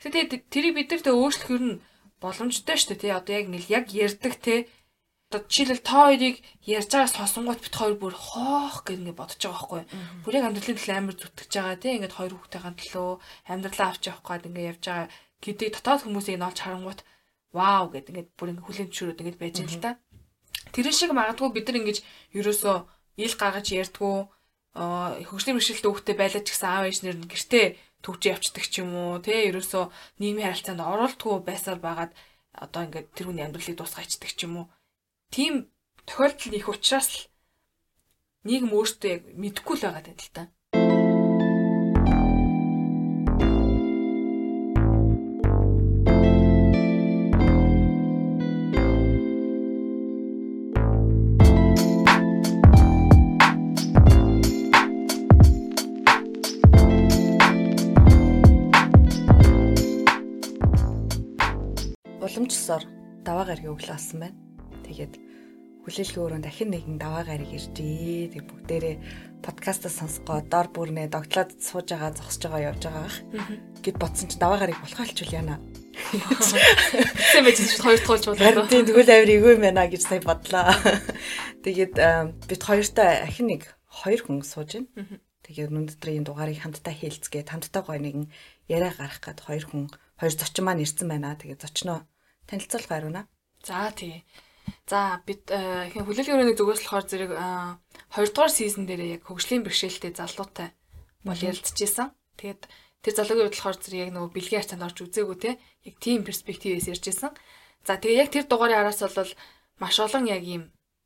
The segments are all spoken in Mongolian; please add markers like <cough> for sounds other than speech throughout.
Тэгээд тэрийг бид нар тэ өөрчлөх юм боломжтой шүү дээ тий. Одоо яг нэг яг ярддаг тий. Одоо жишээлбэл та хоёрыг ярьж байгаа сонсонгууд бит хоёр бүр хоох гэж ингэ бодож байгаа байхгүй. Бүр яг амьдралын төлөө амар зүтгэж байгаа тий. Ингээд хоёр хүүхдийн төлөө амьдралаа авч явах гээд ингэ явж байгаа гэдэг дотоод хүмүүсийг нь олж харангуут вау гэдэг ингээд бүр ингэ хүлэн зөвшөөрөд ингэ байж байгаа л та. Тэр шиг магадгүй бид нар ингэж ерөөсөө ил гаргаж ярьдгүү хөгжлийн бэрхшээлтэй хүүхдээ байлаа ч гэсэн аав ээж нэр нь гэртээ төвч явцдаг ч юм уу тий ерөөсөө нийгмийн харилцаанд оролтгүй байсаар байгаад одоо ингээд тэр хүний амьдралыг дуусгайчдаг ч юм уу тийм тохиолдол их учраас л нийгэм өөртөө яг мэдэхгүй л байгаа юм л та. Даваа гарагийн өглөө алсан байна. Тэгээд хүлээлгийн өрөөнд дахин нэгэн даваа гараг иржээ. Тэг бүгдээрээ подкастаа сонсгоо дор бүрнээ догтлоод сууж байгаа зогсож байгаа явж байгаа гэд бодсон чи даваа гараг болох алчул яана. Тэгсэн байж чи хоёр туулж болоо. Тийм тэгвэл авир эгүй юм байна гэж сая бодлоо. Тэгээд бид хоёртой ахин нэг хоёр хүн сууж байна. Тэгээд өнөөдрийн дугаарыг хамтдаа хийлцгээд хамтдаа гоё нэгэн яриа гарах гээд хоёр хүн хоёр зочин маань ирсэн байна. Тэгээд зочноо танилцуулга хариуна. За тий. За бид э, хүлээлгийн өрөөнийг зүгээс болохоор зэрэг 2 э, дугаар сизон дээр яг хөгжлийн бэрхшээлтэй залуутай бол ярилцчихсан. Тэгээд тэр залуугийн хувьд болохоор зэрэг яг нөгөө бэлгийн харьцаанд орж үзээгүй те яг тийм перспективээс ярьжсэн. За тэгээ яг тэр дугаарын араас бол маш олон яг ийм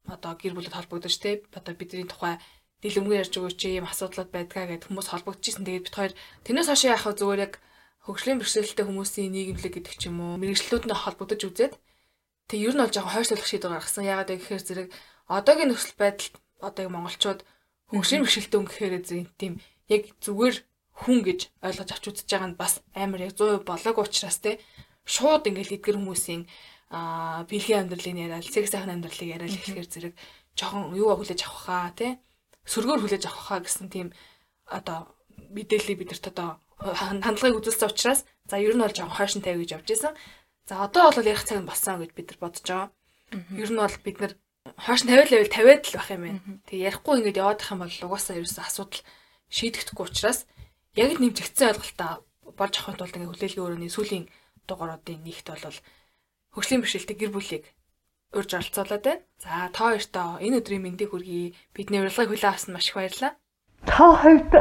одоо гэр бүлэд холбогдож те одоо бидний тухай дэлгэмгээр ярьж өгөөч ийм асуудлууд байдгаа гэд хүмүүс холбогдчихсэн. Тэгээд бид хоёр тэрнээс хойш вэ зүгээр яг хөгжлийн бэрхшээлтэй хүмүүсийн нийгэмлэг гэдэг ч юм уу мэрэгчлүүдтэй холбогдож үзээд тэг ер нь бол жоохон хойшлуулах шийдвэр гаргасан. Яагаад гэхээр зэрэг одоогийн нөхцөл байдал одоо монголчууд хөгжлийн бэрхшээлтэй хүн гэхээр зэрэг тийм яг зүгээр хүн гэж ойлгож авч үзэж байгаа нь бас амар яг 100% болоог учраас те шууд ингээл эдгэр хүмүүсийн аа бэлгийн амьдралын яриад секс сайхан амьдралыг яриад хэлэхээр зэрэг жоохон юу хүлээж авах хаа те сөргөөр хүлээж авах хаа гэсэн тийм одоо мэдээллийг бидэрт одоо хандлагыг үзүүлсэн учраас за ер нь бол жоохон хойшинтай гэж явж исэн. За одоо бол ярих цаг нь болсон гэж бид нар бодож байгаа. Ер нь бол бид нар хойш нь 50 левел 50-аад л байх юм байна. Тэг ярихгүй ингээд яваадах юм бол угаасаа ерөөсөө асуудал шийдэхдэггүй учраас яг л нэмжигдсэн ойлголтоо болж авахын тулд ингээд хүлээлгийн өрөөний сүүлийн дугааруудын нэгт бол хөгжлийн бэрхшээлтэй гэр бүлийг урьж оролцуулаад байна. За та хоёртоо энэ өдрийн мэндийг хүргэе. Бидний урилгыг хүлээн авсан маш их баярлалаа. Та хоёрт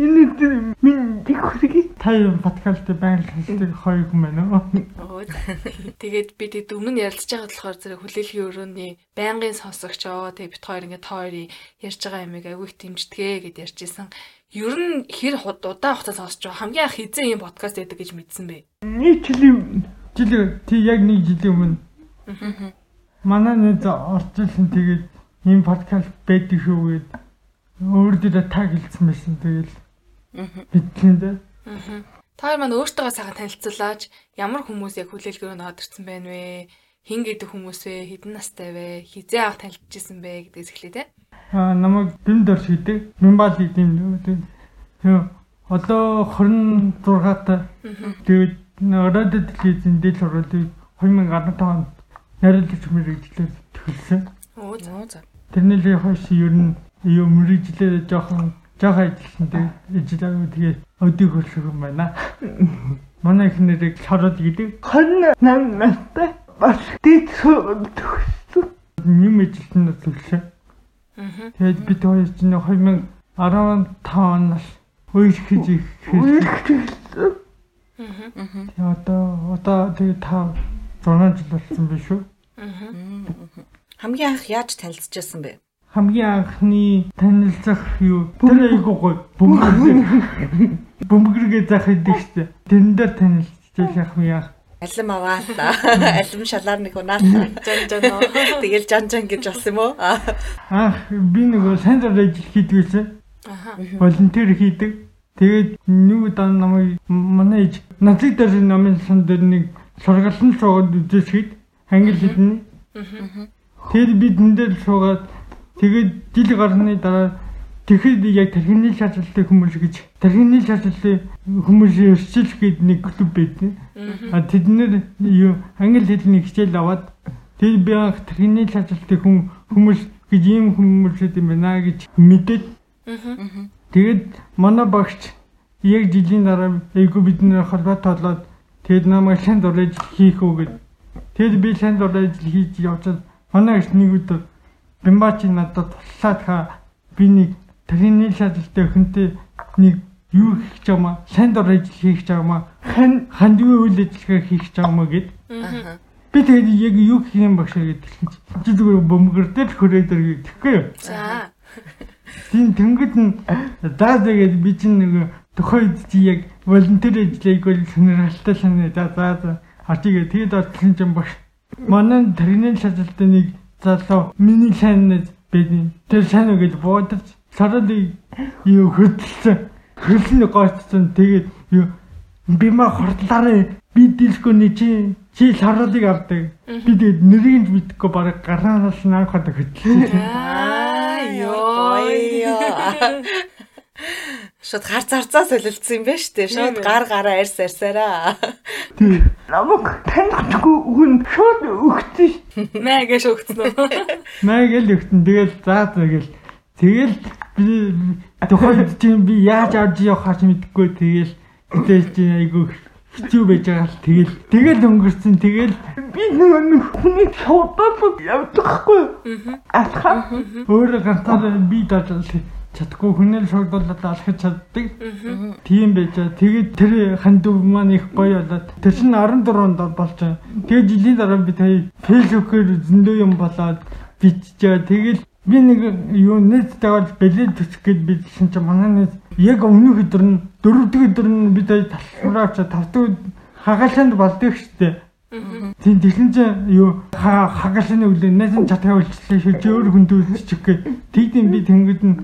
Энэ минь тэг хүргэе. Та юм подкаст байнг хэлдэг хоёр хүн байна уу? <laughs> Тэгээд би тэг өмнө нь ярилцж байгаа болохоор зэрэг хүлээлгийн өрөөний байнгын сонсогч оо тэг бит хоёр ингээ та хоёрын ярьж байгаа айгүй их дэмждэгэ гэд ярьжсэн. Ер нь хэр удаан хугацаа сонсож байгаа хамгийн анх хизээ юм подкаст байдаг гэж мэдсэн бэ? Нэг жилийн жил тий яг нэг жилийн өмнө. Манай нэг орчуулсан тэгээд ийм подкаст байдаг шүү гэд өөр дэдэ таг хэлсэн байсан тэгэл Бидлэнд. Аа. Та хоёр маань өөртөө сайхан танилцуулаач. Ямар хүмүүс яг хүлээлгээр нь ордэрсэн байна вэ? Хин гэдэг хүмүүс вэ? Хэдэн настай вэ? Хизээ авах танилцчихсан бэ гэдгээс эхлэе те. Аа намайг бим дор шидэг. Бимбал гэдэг юм. Тэг. Одоо 26 та. Тэгээд радио телевизэн дээр суралцдаг 2015 онд найруулагч мэрэгчлэр төгссөн. Оо за. Тэрний л хойш ер нь юу мэрэгчлэр жоохон жоохон ажилласан ижлээ тэгээ өдийг хөлсөх юм байна. Манай их нэрийг шороод гэдэг. 28 настай бас дэд төгссөн. Нэм ижилтэн төгссөн. Тэгээд бид хоёр чинь 2015 оноос үерхэж ирсэн. Аа. Одоо одоо тэгээ та 6 жил болсон биш үү? Аа. Хамгийн анх яаж танилцчихсан бэ? Хамгийн анхны танилцах юу? Тэр айгуу гой. Бөмбөрг бөмбөргээ заах гэдэг чинь тэрэн дээр танилцчихсан хамгийн анх алим аваалаа. <laughs> Алим шалаар нэг унаад жан жан тэгэл жан жан гэж болсон юм уу? Аа. Би нөгөө сайн зав ажил хийдгээс аха. Волонтер хийдэг. Тэгээд нэг удаа намайг манай ээж надлыг дээр намын сан дээр нэг сургалтын суугаад үзэсгэд англи хэлний тэгээд бид энэ дээр суугаад Тэгээд жил гарны дараа Тэгэхэд яг тархины шаардлагатай хүмүүс гэж тархины шаардлагатай хүмүүсийн өрсөлдөл гээд нэг клуб байдیں۔ А тэд нэр юу англи хэлний хичээл аваад тэр би анх тархины шаардлагатай хүн хүмүүс гэж ийм хүмүүсүүд юм байна гэж мэдээд тэгээд манай багш яг жилийн дараа эйгүү бидний холбоот толоод тэгэд намайг сайн дураж хийх үү гэд. Тэгэд би сайн дураж хийж явчихад манай их нэг өдөр бимбачи надад туслаад хаа би нэг тархины шаардлагатай хүнтэй нэг юу хийж чамаа сайн дураж хийх чамаа хан хандгүй үйл ажиллагаа хийх чамаа гэд. Би тэгээд яг юу хийх юм багш гэдэг чинь чи зүгээр бөмбөрдөл хүрээд ирэх гэхгүй юу. За. Тийм тэнгууд нь даа тэгээд би чинь нэг тохойд чи яг волонтер ажиллагийг бол сонирхолтой санаа за за ачигээ тэгээд оцсон чинь багш манай тэрний шалгалтай нэг залуу миний сайн байдیں۔ Тэр сайн гэж бодож сарад юу хөдөлсөн хөлний гоцсон тэгээд юу би ма хордлаараа би дисконы чи чи саралыг авдаг. Би тэгээд нэрийг нь мэдхгүй бараг гараанаас нь анх удаа хөдлсөн. Аа ёо. Шууд гар зарцаа солилцсон юм байна шүү дээ. Шууд гар гараа арьс арьсаараа. Тий. Намайг таньдаггүй хүн шууд өгсөн шүү. Мэ гэж өгсөн үү? Маяг л өгтөн. Тэгэл заа тэгэл тэгэл би тухайд чинь би яаж авч явахаач мэдэхгүй тэгэл тэгэл чинь айгүй хэцүү байж байгаа л тэгэл тэгэл өнгөрсөн тэгэл би нэг хүний шуудаад явдагхгүй. Атха. Өөрөө ганцаараа би дажал чадахгүй хүнэл шогдуулаад алхаж чаддаг. Тийм байж байгаа. Тэгээд тэр хандив маань их гоё болоод тэр чинь 14 онд болж байгаа. Тэгээд жилийн дараа би тань фэйсбүүкээр зөндөө юм болоод биччихээ. Тэгэл би нэг юу нийттэйгээр бэлээд төсөх гээд бичсэн чинь манай нийт яг өмнөх өдөр нь дөрөвдөг өдөр нь би тань талбараа очиж тавдаг хагаалсанд болдог штеп. Тийм тэгсэн чинь юу хагаалсны үлээ найсан чатаа үлчлээ шүү. Өөр хүнд үлчих гээ. Тэгдэм би тэнгууд нь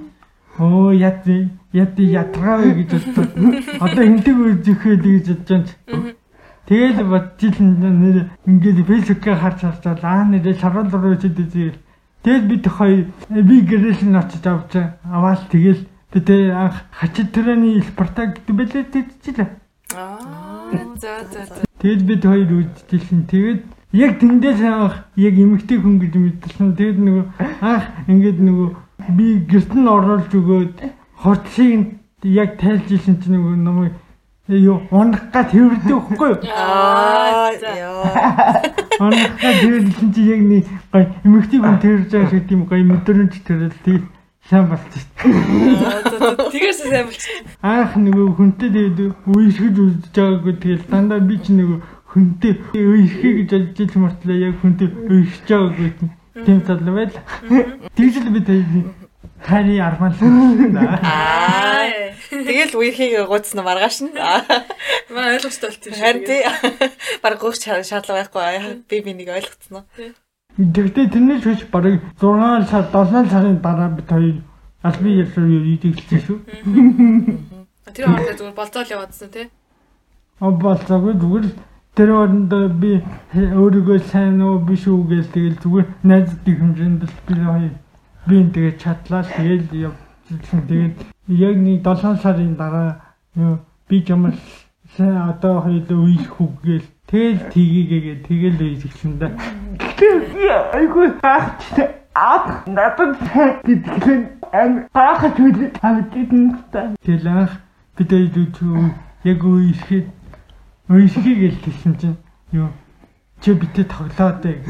Оо яд яд ятгаа гэж боддог. Одоо хинтэг үзэхээ л гэж бодож байна. Тэгэл бодчихлаа нэр ингээд фэйсбүүкээр харж харж аа нэрээ шаргал руу ичээд үзээ. Тэгэл бид хоёр би гэрэл нь очиж авч аваад тэгэл би тэ анх хачид төрөний Спартак гэдэг бэлээ тэгчихлээ. Аа за за за. Тэгэл бид хоёр үзчихлээ. Тэгээд яг тэндээс анх яг эмэгтэй хүн гэж мэдсэн. Тэгээд нөгөө анх ингээд нөгөө би гэрт нь оруулж өгөөд хорцыг яг тайлж исэн чинь нөгөө намайг юу унах га тэрвэрдэг байхгүй юу? Аа ёо. <laughs> Унах га тэрвэрсэн чинь яг нэг гой эмэгтэй хүн тэрвэрж байгаа шиг тийм гой өдрөнч тэрэл тий сайн болчих. Тэгээс сайн болчих. Аах нөгөө хүнтэй тэгээд үерхэж үзэж байгаагүй тэгэл дандаа би ч нөгөө хүнтэй үерхээ гэж олж ил мөртлөө яг хүнтэй үерхэж байгаагүй тийм залуу байл. Тэгж л би хари арман л Аа. Тэгэл үерхийг гуйцсан маргааш нь. Маа ойлгомжтой болт юм шиг. Харин тий. Бараг гуйх шаардлага байхгүй. Би би нэг ойлгоцсон уу? Тэгтээ тэрний шүш бараг 6 сар 7 сарын дараа бид хоёр албан ёсоор идэгдсэн шүү. Тэр хооронд зүгээр болцоол яваадсан тий. А болцоогүй зүгээр л тэр оронд би өөрийгөө сайн уу биш үү гэж тэгэл зүгээр найзуудын хэмжээнд л би хоёр би энэ тэгээ чадлаа тэгэл явчихсан. Тэгээд яг нэг 7 сарын дараа би чамд сайн одоо хоёул үеих үгээл тэгэл тгийгээ тэгэл үеисэн да. Айгуу аач аад надад гэдгээр ам үйл авдсан та. Тэгэл бид илүү яг үеихэд Өйсхийг л хэлсэн чинь юу чи битээ тоглоод ээ.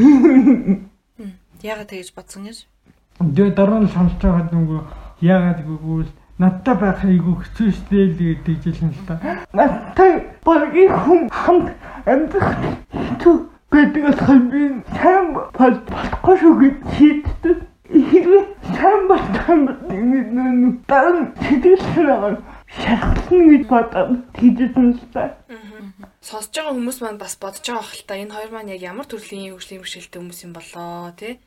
Яагаад тэгэж бодсон гэж? Тэгээ дараа нь сонсож байгаад нөгөө яагаад гэвэл надтай байх айгүй хэцүү штэй л гэж хэлсэн л та. Надтай багийн хүн хамт амьдрах хэцүү гэдэгээс би сайн болохгүй шүү гэж шийдсэн. Хэрвээ сайн болох юм бол ингэ нүү дараа сэтгэл санаагаар шахална гэж бодоод тэгжсэн л та сонсож байгаа хүмүүс маань бас бодож байгаа хэл та энэ хоёр маань яг ямар төрлийн хөгжлийн бэрхшээлтэй хүмүүс юм болоо тий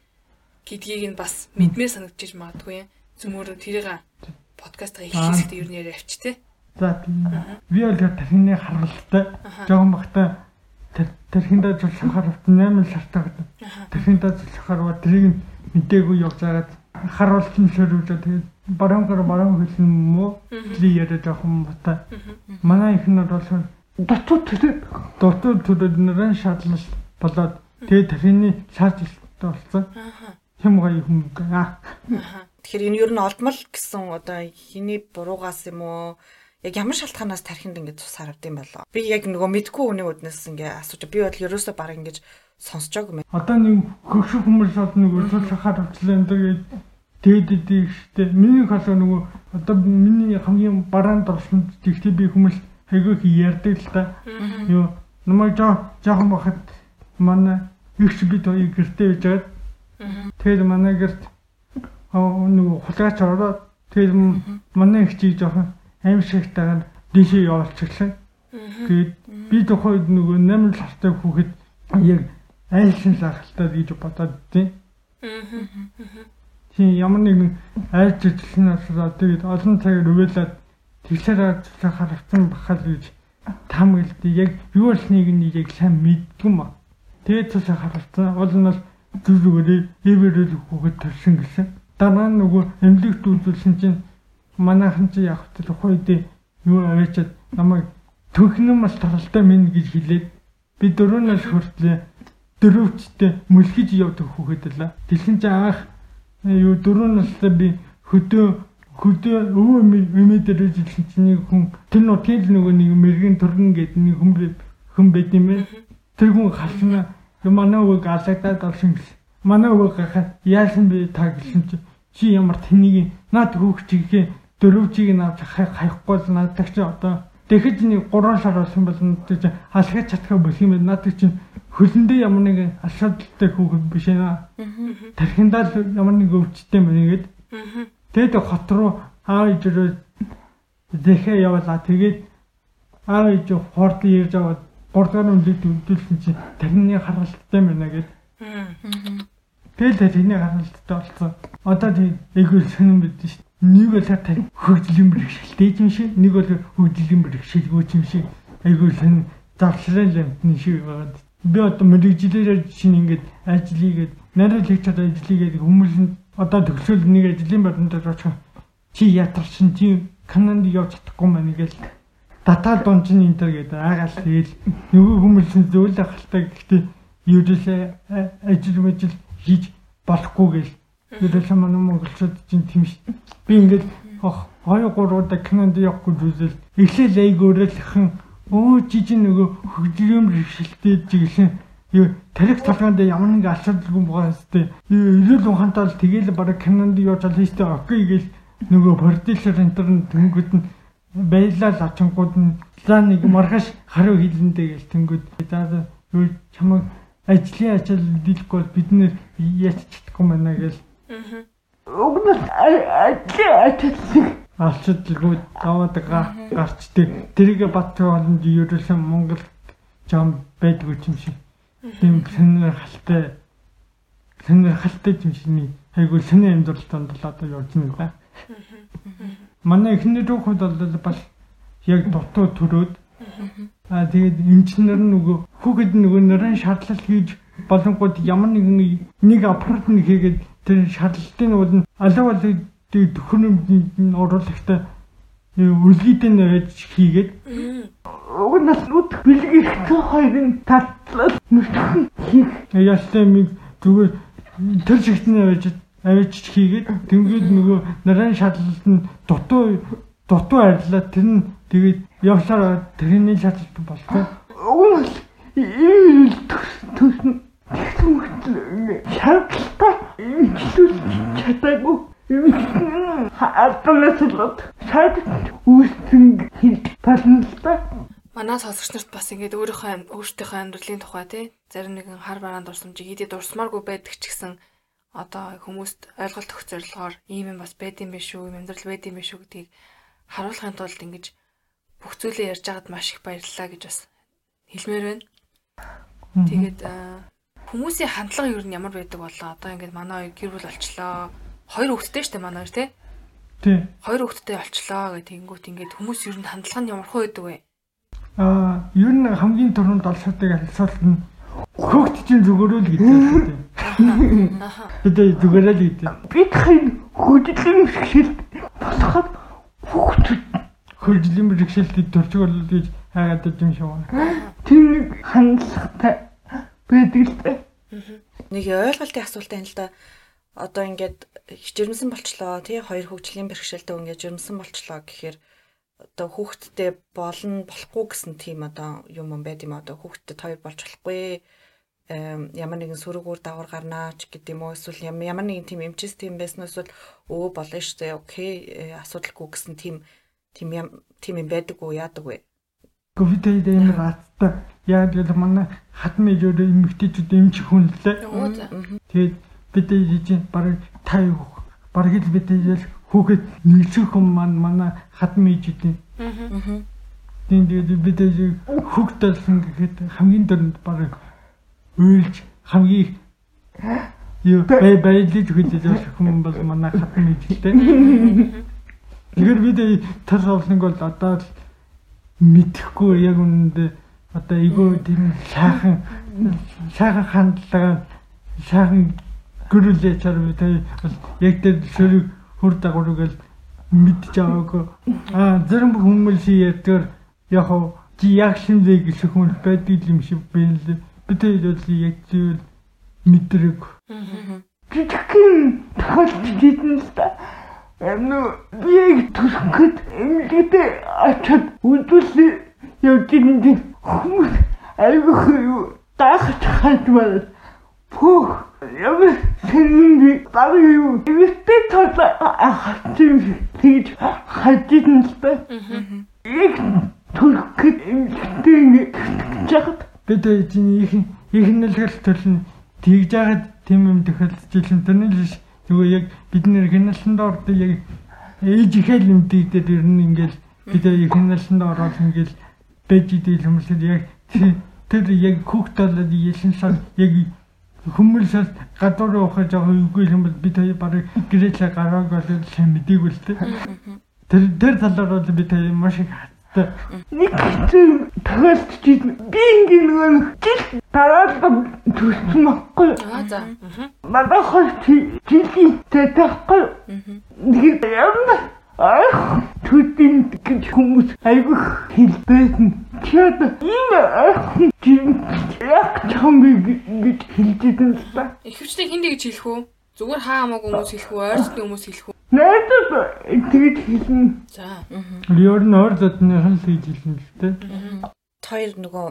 гэдгийг нь бас мэдмээр санагдчихж магадгүй. Зөмөр тэрийг подкастаа ихлэхэд юу нэр авч тий. За тийм. Би бол тархины харгалтай жоохон бахта тархиндаа зулхахаар 8 сартаа тархиндаа зулхахаар ба тэрийг мэдээгүй явж байгаад харуулсан шөрөвлөө тэгээд барангар баран хэлсэн юм уу? Ли яриад жоохон бата. Манай ихнэр бол дотоод төрөд дотоод төрөд нэрэн шатлал болоод тэгээ тархины шаардлагатай болсон. Хэм гоё юм аа. Тэгэхээр энэ ер нь олдмол гэсэн одоо хиний буруугаас юм уу? Яг ямар шалтгаанаас тархинд ингэж цус харагд юм болоо? Би яг нөгөө мэдгүй хүний үднэс ингээ асууж би бол ерөөсөө баг ингэж сонсчоог юм. Одоо нэг хөгших хүмүүс бол нөгөө цус харавчлаа тэгээд дээд идэг штэ. Миний хасаа нөгөө одоо миний хамгийн бараанд орсон тэгтээ би хүмүүс хайгүйх ярьдаг л та. Юу намайг жоо жоохон бахад манай ихч бид хоёрыг гэртээ байгаад тэгээд манай гэрт нөгөө хулгайч ороод тэгээд манай ихчийг жоохон аимшигтайгаар дээшээ явуулчихлаа. Тэгээд би тухайд нөгөө 8 сартай хүүхэд яг айлшин сахалтай гэж бодоод тийм. Тийм ямар нэгэн айлч ижилснээс тэгээд олон цагаар өгөөлээд тэгсээр харагдсан бахал гэж там гэлдэ яг юу болсныг нь яг сайн мэдгүй маа. Тэгээд цус харагдсан. Ол нь бол зүг зүгээрээ эвэрэл хүүхэд төрсөн гэсэн. Дараа нь нөгөө эмнэлэгт үзүүлсэн чинь манайхан чи явах тэр хойд юу аваачаад намайг төгнөн мал таралтай минь гэж хэлээд би дөрөвнөөс хүртлээ дөрөвчтэй мүлхиж явдаг хүүхэд л. Дэлхэн чи анх юу дөрөвнөөс би хөдөө хөдөө өвөө эмээ дээр жилсэн чинь нэг хүн тэр нутгийн л нөгөө нэг мэрэгэн төргөн гэдэг нэг хүн хүн байд юм ээ. Тэр хүн халсна манай өвөг алагдаад олсон гэсэн. Манай өвөг гахаад яасан бэ та гэсэн чи чи ямар тэнийг наад хүүхчигээ дөрөвчийг нь авч хаяхгүй л надад чи одоо тэгэхэд нэг 3 сар болсон бол чи алхаж чадхаа болох юм байна. Надад чи хөлөндөө ямар нэг асуудалтай хүүхэд биш ээ. Тархиндаа л ямар нэг өвчтэй мэн ингээд. Тэгээд хот руу аа ижрөө дэхээ явлаа. Тэгээд аа иж хордол ирж аваад 3 дахь үлдээд үлдүүлсэн чи тархины харалттай мэнэ гэдэг. Тэгэл тархины харалттай болсон. Одоо тийм эйгүүл сонирн бид шүү нэг бол тань хөгжлийн бэрхшээлтэй юм шиг нэг бол хөгжлийн бэрхшээлгүй юм шиг. Айгүй хэн завсрал юм шиг байгаад. Би одоо мэрэгжилээр чинь ингээд ажлыгээд нарийн лекцад ажлыгээд хүмүүс нь одоо төгсөөл нэг ажлын баримтад очих чи ятарчин чи кананд явж чадахгүй маа нэгэл датаа дунжин энэ төр гэдэг аагаал тэгэл. Нөгөө хүмүүс нь зөвлө ахaltaа гэхдээ ерөөсөө ажил мэжил хийж болохгүй гэл ерөөсөө манай монголчууд чинь тийм ш би ингээд хоёр гурвуудаа кинонд явахгүй зүйлэл эхлээл айг өөрөлдөхөн өө жижиг нөгөө хөгжлөм бэрхшээлтэй жиглэн юу тарих толгойд ямар нэг асуудалгүй байгаа хэвчээ эрүүл ухаантай л тэгээл бараг кинонд явж байгаа хэвчээ окей гээл нөгөө продюсер интернет тэнгүүд нь байлаа л очингууд нь за нэг маргааш харуу хилэндээ гээл тэнгүүд за юу чамайг ажлын ажил дийлэхгүй бол бид нэр яач чадахгүй байна гээл Уг нь ажил алчдалгүй даваад гарчдаг. Тэрийг бат боломж ерөөсөн Монгол жам байдгүй юм шиг. Тийм сонир халтай сонир халтай юм шиг айгүй сонир амьдралтанд л одоо явж байна да. Манай эхний хүүхэд бол бас яг дутуу төрөөд аа тэгээд эмчнэр нөгөө хүүхэд нөгөө нэрэн шаардлал хийж болонгууд ямар нэгэн нэг аппарат нэг хийгээд тэр шаардлагын бол нь алуу алуу төхөрөмжөнд оруулахтай үлгийдэн байж хийгээд уг нь нас нүд бэлгэх хоёрын татлал нүдхэн хийх. Ястай mig зүгээр тэр шигтний байж авиж хийгээд тэнгууд нөгөө нарийн шатлалт нь дутуу дутуу арилаа тэр нь тэгээд явсаар тэрний шатлалт болсон уг нь ийм төс шаардлага имжлүүлж чадаагүй хаадлаас л шаад үүсгэн хэл болно л да. Манай сонсогч нарт бас ингээд өөрийнхөө өөртөөхөө амьдралын тухай тий зарим нэгэн хар бараанд дурсамжийг идэ дурсмааргүй байдаг ч гэсэн одоо хүмүүст ойлголт өгөх зорилгоор ийм юм бас байд юм биш үү, амьдрал байд юм биш үү гэдгийг харуулахын тулд ингэж бүх зүйлээ ярьж байгаад маш их баярлалаа гэж бас хэлмээр байна. Тэгээд хүмүүсийн хандлага юу нь ямар байдаг болоо одоо ингээд манай хоёр гэр бүл олчлоо. Хоёр хүүхэдтэй штэ манай хоёр тий. Тий. Хоёр хүүхэдтэй олчлоо гэх тэнгуут ингээд хүмүүс юу нь хандлага нь ямар хөө байдаг вэ? Аа, ер нь хамгийн түрүүнд олсуудыг асуулт нь хөөхт чинь зүгээрөө л гэдэг? Бид зүгээрээ л гэдэг. Бид хин хөдөлгөөн шил босоход хүүхдүүд хөржлийн бэрхшээлтэд төрж болол гэж хайгаад юм шиг байна. Тэр нэг хандлагатай байдаг л дээ. Нэг ойлголтын асуулт байна л да. Одоо ингээд жирэмсэн болчлоо. Тий хоёр хөгжлийн бэрхшээлтэй ингээд жирэмсэн болчлоо гэхээр одоо хүүхдтэй болно болохгүй гэсэн тийм одоо юм юм байд юм одоо. Хүүхдтэй хоёр болж болохгүй. Ямар нэгэн сөрөг үр дагавар гарнаа ч гэдэг юм уу эсвэл ямар нэгэн тийм эмчис тийм байсан эсвэл өө болно штэ окей э, асуудалгүй гэсэн тийм тийм тийм юм байдаг уу яадаг вэ ковид дээр аттай. Яг л манай хатны жоо эмгтээчүүд эмч хүн лээ тэгээд бид ийж баг тай баг л бид ийж хүүхэд нэлцэх хүн маань манай хатны ийжүүдийн аа тийм тэгээд бид хүүхд талсан гэхэд хамгийн дөрөнд баг уйлж хамгийн юу бай баялж хүлээж авах хүн бол манай хатны ийжтэй Тэгэхээр бид тас олныг бол одоо л мэдхгүй яг үнэндээ одоо эйгөө тийм сайхан сайхан хандлага сайхан гөрүүлээ чар бид яг тэр шөрөг хүр дагаврыг л мэдж аваагүй. Аа зарим хүмүүс ярьдгаар яг чи яг шинэ гэж хүн байдаг юм шиг байна л бид бол яг зүйл мэдрэг. Жижигхэн тохиолдож идэн л та. Эмнэ би түлхэхэд эмнэлэгдээ очоод үдүүл явж ирэнд хүмүүс айгүйх юу даахч хадмал. Пөх Ямар сэнэн баг юу. Эвэстэ тол ахчих тэгж хажин л ба. Яг түрхэд эмчтэй жахад бид эзний их ихнэлгэл төлн тэгж жахад тийм юм тохиолдож тэр нь л зүгээр яг бид нэр хяналтанд ордог яг ээж ихэл дээр ер нь ингээл бид яг хяналтанд ороод ингээл байж идэл хүмүүсээр яг тэр яг хүүхд болоод ялсан сар яг хүмүүс л гадуур явах жоохон үгүй юм бол бид хоёр барыг гэрээсээ гарааг бол сайн мдийг үл тээ. Тэр тэр талаар бол бид хоёр маш их хаттай. Нэг хэцүү тохиолдож би ингээ нөгөө жил дараад төрсөн байхгүй. Аа за. Манай хот жилийн тэтахгүй. Нэг юм ах төдийн гэж хүмүүс айгүйх хэлбэсэн. Чад ийм ах яг чамбиг гэж хэлж идэв л ба. Ихэвчлэн хиндэ гэж хэлэх үү? Зүгээр хаа хамаагүй хүмүүс хэлэх үү? Ойрцны хүмүүс хэлэх үү? Найдад тэгж хэлнэ. За. Ер нь ойр зодныхан л хийж хэлнэ л дээ. Хоёр нөгөө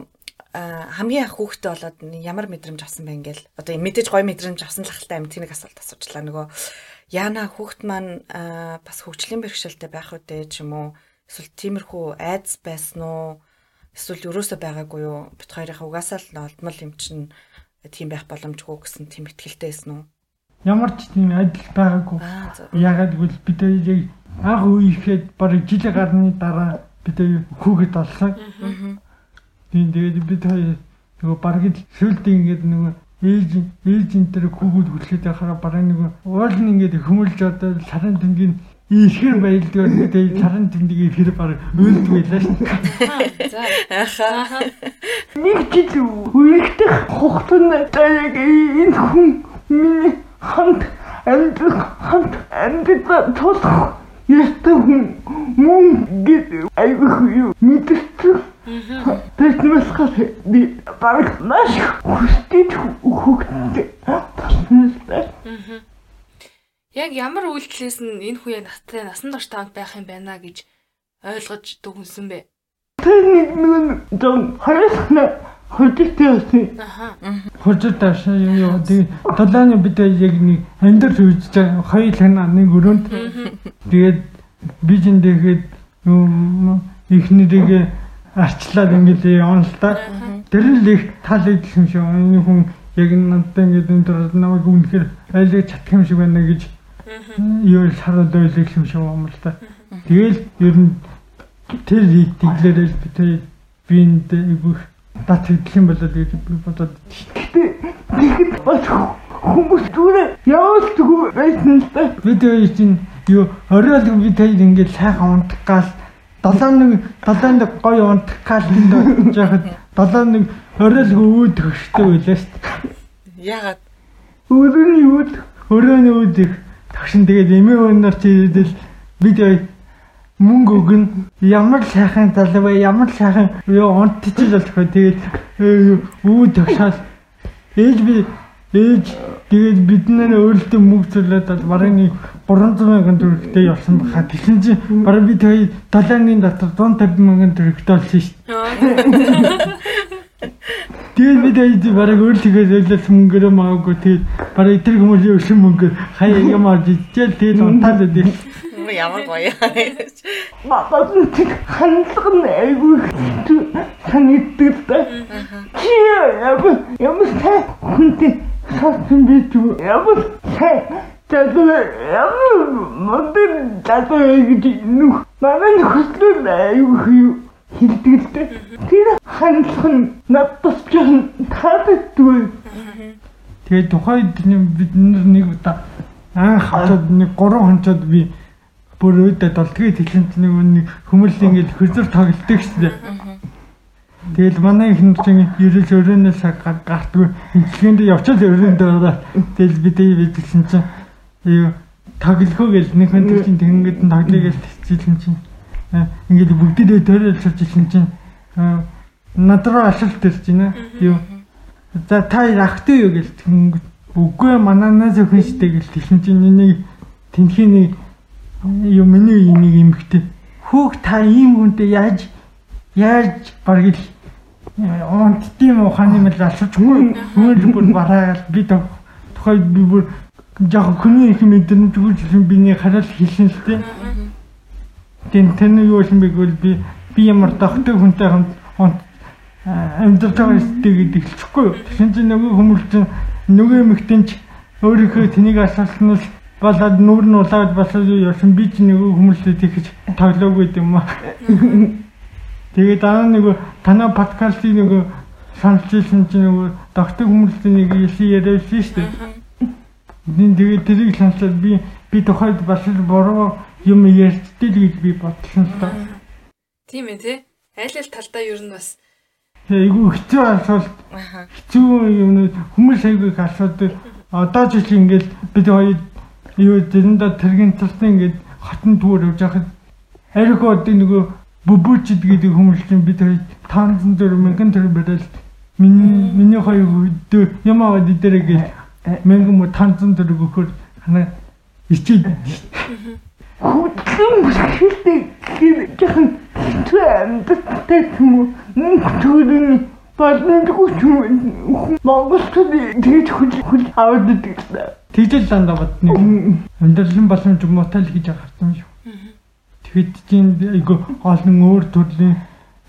хамгийн анх хүүхдээ болоод ямар мэдрэмж авсан бэ ингээл? Одоо мэдээж гоё мэдрэмж авсан л хальтай амт тэнэг асуулт асуучлаа. Нөгөө Яна хүүхд маань бас хөгжлийн бэрхшээлтэй байх үедээ ч юм уу? Эсвэл тиймэрхүү айдас байсан уу? Эсвэл өрөөсөө байгаагүй юу? Бит хоёрынхаа угаасаа л олдмол юм чинь тийм байх боломжгүй гэсэн тийм ихтгэлтэй байсан уу ямар ч тийм адил байгаагүй ягаад гэвэл бид яг анх үеихэд бараг жил гарны дараа бид хүүхэд болсон тийм тэгээд бид хоёр нөгөө бараг сүлд ингээд нөгөө ээж ээж энэ төр хүүгүүд хүлээж байхаараа бараг нэг уул нь ингээд хүмүүлж одоо сарын тэнгийн ихээр баялдгаар гэдэг сарын тэнгийн хэр бараг өөлдөг байлаа шүү. За. Аха. Нэг жил үеигдэх хугацаанд яг энэ хүн миний хамт амьд хамт амьд тулах Ястаа хүн мөн гэд айгүй юу мэдэрсэн. Тэснээс хас би баг маш хүсэж хөгтөд. Яг ямар үйлдэлээс нь энэ яг настай насан турш таанд байх юм байна гэж ойлгож дүгнсэн бэ? Тэр нэг нэг зон хоёрсна хөдөлтэй байсан. Аха. Хөдөл тааш юм юу тий долооны бид яг нэг амьдар үзэж байгаа хоёр хана нэг өрөөнд тэгээд би зин дэхэд ихнэрийг арчлаад ингээд явна л да. Тэр л их тал идэл юм шиг энэ хүн яг надад ингээд энэ дор намайг үнэхээр айлгаж чадах юм шиг байна гэж юу шараад ойлголох юм шиг юм л да. Тэгэл ер нь тэр идэглээрэл би тэр биэнд игөх дат идэх юм болоод би бодоод тэгэхэд бас хүмүүс зүгээр явуулдаг байсан л да. Бид хоёр чинь юу л бид хоёр ингээд сайхан унтах гал 71 71 гоё унтах гал энд жахад 71 орой л өөд хөштэй байлаа шүү дээ. Ягаад? Өрөөний үүд өрөөний үүд их Тэгшин тэгээд эмээ өнөр чи идэл бид мөнгө өгнө. Ямар сайхан залуу бай ямар сайхан юу унтчих болох вэ? Тэгээд үү тагшаал. Ээж би ээж тэгээд бид нэр өөрөлтөө мөнгө зөвлөд бол бараг нэг 300 мянган төгрөгтэй явсан баха тэгсэн чинь бараг бид хоёр талааны дотор 150 мянган төгрөгтэй болсон шүү дээ. Тэгээд бид аяд бараг өөртөө зөвлөсөн мөнгөөрөө магаагүй тэгээд бараг тэр хүмүүсийн өшин мөнгө хаяа юм авч идчихэл тэгээд унтаад идэв ямар гоё. Надад нэг хандлага нь айгүй санагддаг та. Чи яг ямар сайн хүнтэй суусан би ч ямар сайн Тэгээд ямар модер дадаа гэж нүх манай хөслөл айгүй л дээ. Тэр хандлага нь надад ч таадаггүй. Тэгээд тухайд бид нэг удаа анх хацаад нэг гурван хонцод би бүр өөдөө долдгийг тэлэнт нэг нэг хүмүүл ингээд хөрзөр тоглолдог шүү дээ. Тэгэл манай их нэрчин ерөөс өрөөнөөс гартгүй хинчгэнд явчаад өрөөндөө ороод тэгэл бид бидсэн чинь юу тоглохоо гэл нэг хэн тэр чинь тэгэнгүүт нь тоглоё гэж тэцэлсэн чинь ингээд бүгдээ төрөөлж ирсэн чинь надруу ашиглалт ирж байна. Юу за та ахтай юу гэл тэгэнгүүт үгүй мананаас өхөн штэ гэл тэгсэн чинь нэг тэнхийн нэг юу миний нэг эмэгтэй хүүг та ийм хүнтэй яаж яаж бараг л онт тийм ухааны мэл алсахгүй хөөж бүр бараагаад би тухай би бүр яг хүний их мэдрэмж үзсэн биний хараад хэлсэн л тээ. Тэн тэн юу юм бэ гэвэл би би ямар дохтой хүнтэй хамт амьдрал байгаа гэдэг хэлчихгүй юу. Тэгсэн чинь нөгөө хүмүүс чинь нөгөө эмэгтэй ч өөрийнхөө тэнийг асууснаас болоод нүур нь улаад басаад явсан би ч нэг хүмүүстэй тэгэж тоглоогүй юм аа. Тэгээд дараа нэг танаа подкастыг нэг сонсчихсан чинь нэг доктортой хүмүүстэй нэг ярьсан шүү дээ. Нин тэгээд тэрийг сонсоод би би тухайд бас буруу юм ярьдтэй гэж би бодсон л та. Тийм ээ тий. Айл ал талдаа ер нь бас айгүй хэцүү асуулт. Хэцүү юм хүмүүс айгүй их асуудаг. Одоо ч их ингээл бид хоёр юу дэрэндээ тэргийн тустай ингээд хотон түүр явж байхад арихоо одоо нөгөө бүбүүчд гэдэг хүмүүс чинь бид 500 төгрөг мянган төгрөг барайл миний миний хоёр өдөө юм аваад идэрэ гэж мянган мө 500 төгрөг өгөхөр ханаа ичээд хөдлөн бүсгэлтэй гэхэн хэцүү амьдтай юм уу? Төгрөг боломжгүй ч юм Монголд тэгж хөл хөл аваад идэг Тэгжэл дандаа бодны амьдралын боломж муутай л гэж харсан шүү. Тэгэд чинь айгу олон өөр төрлийн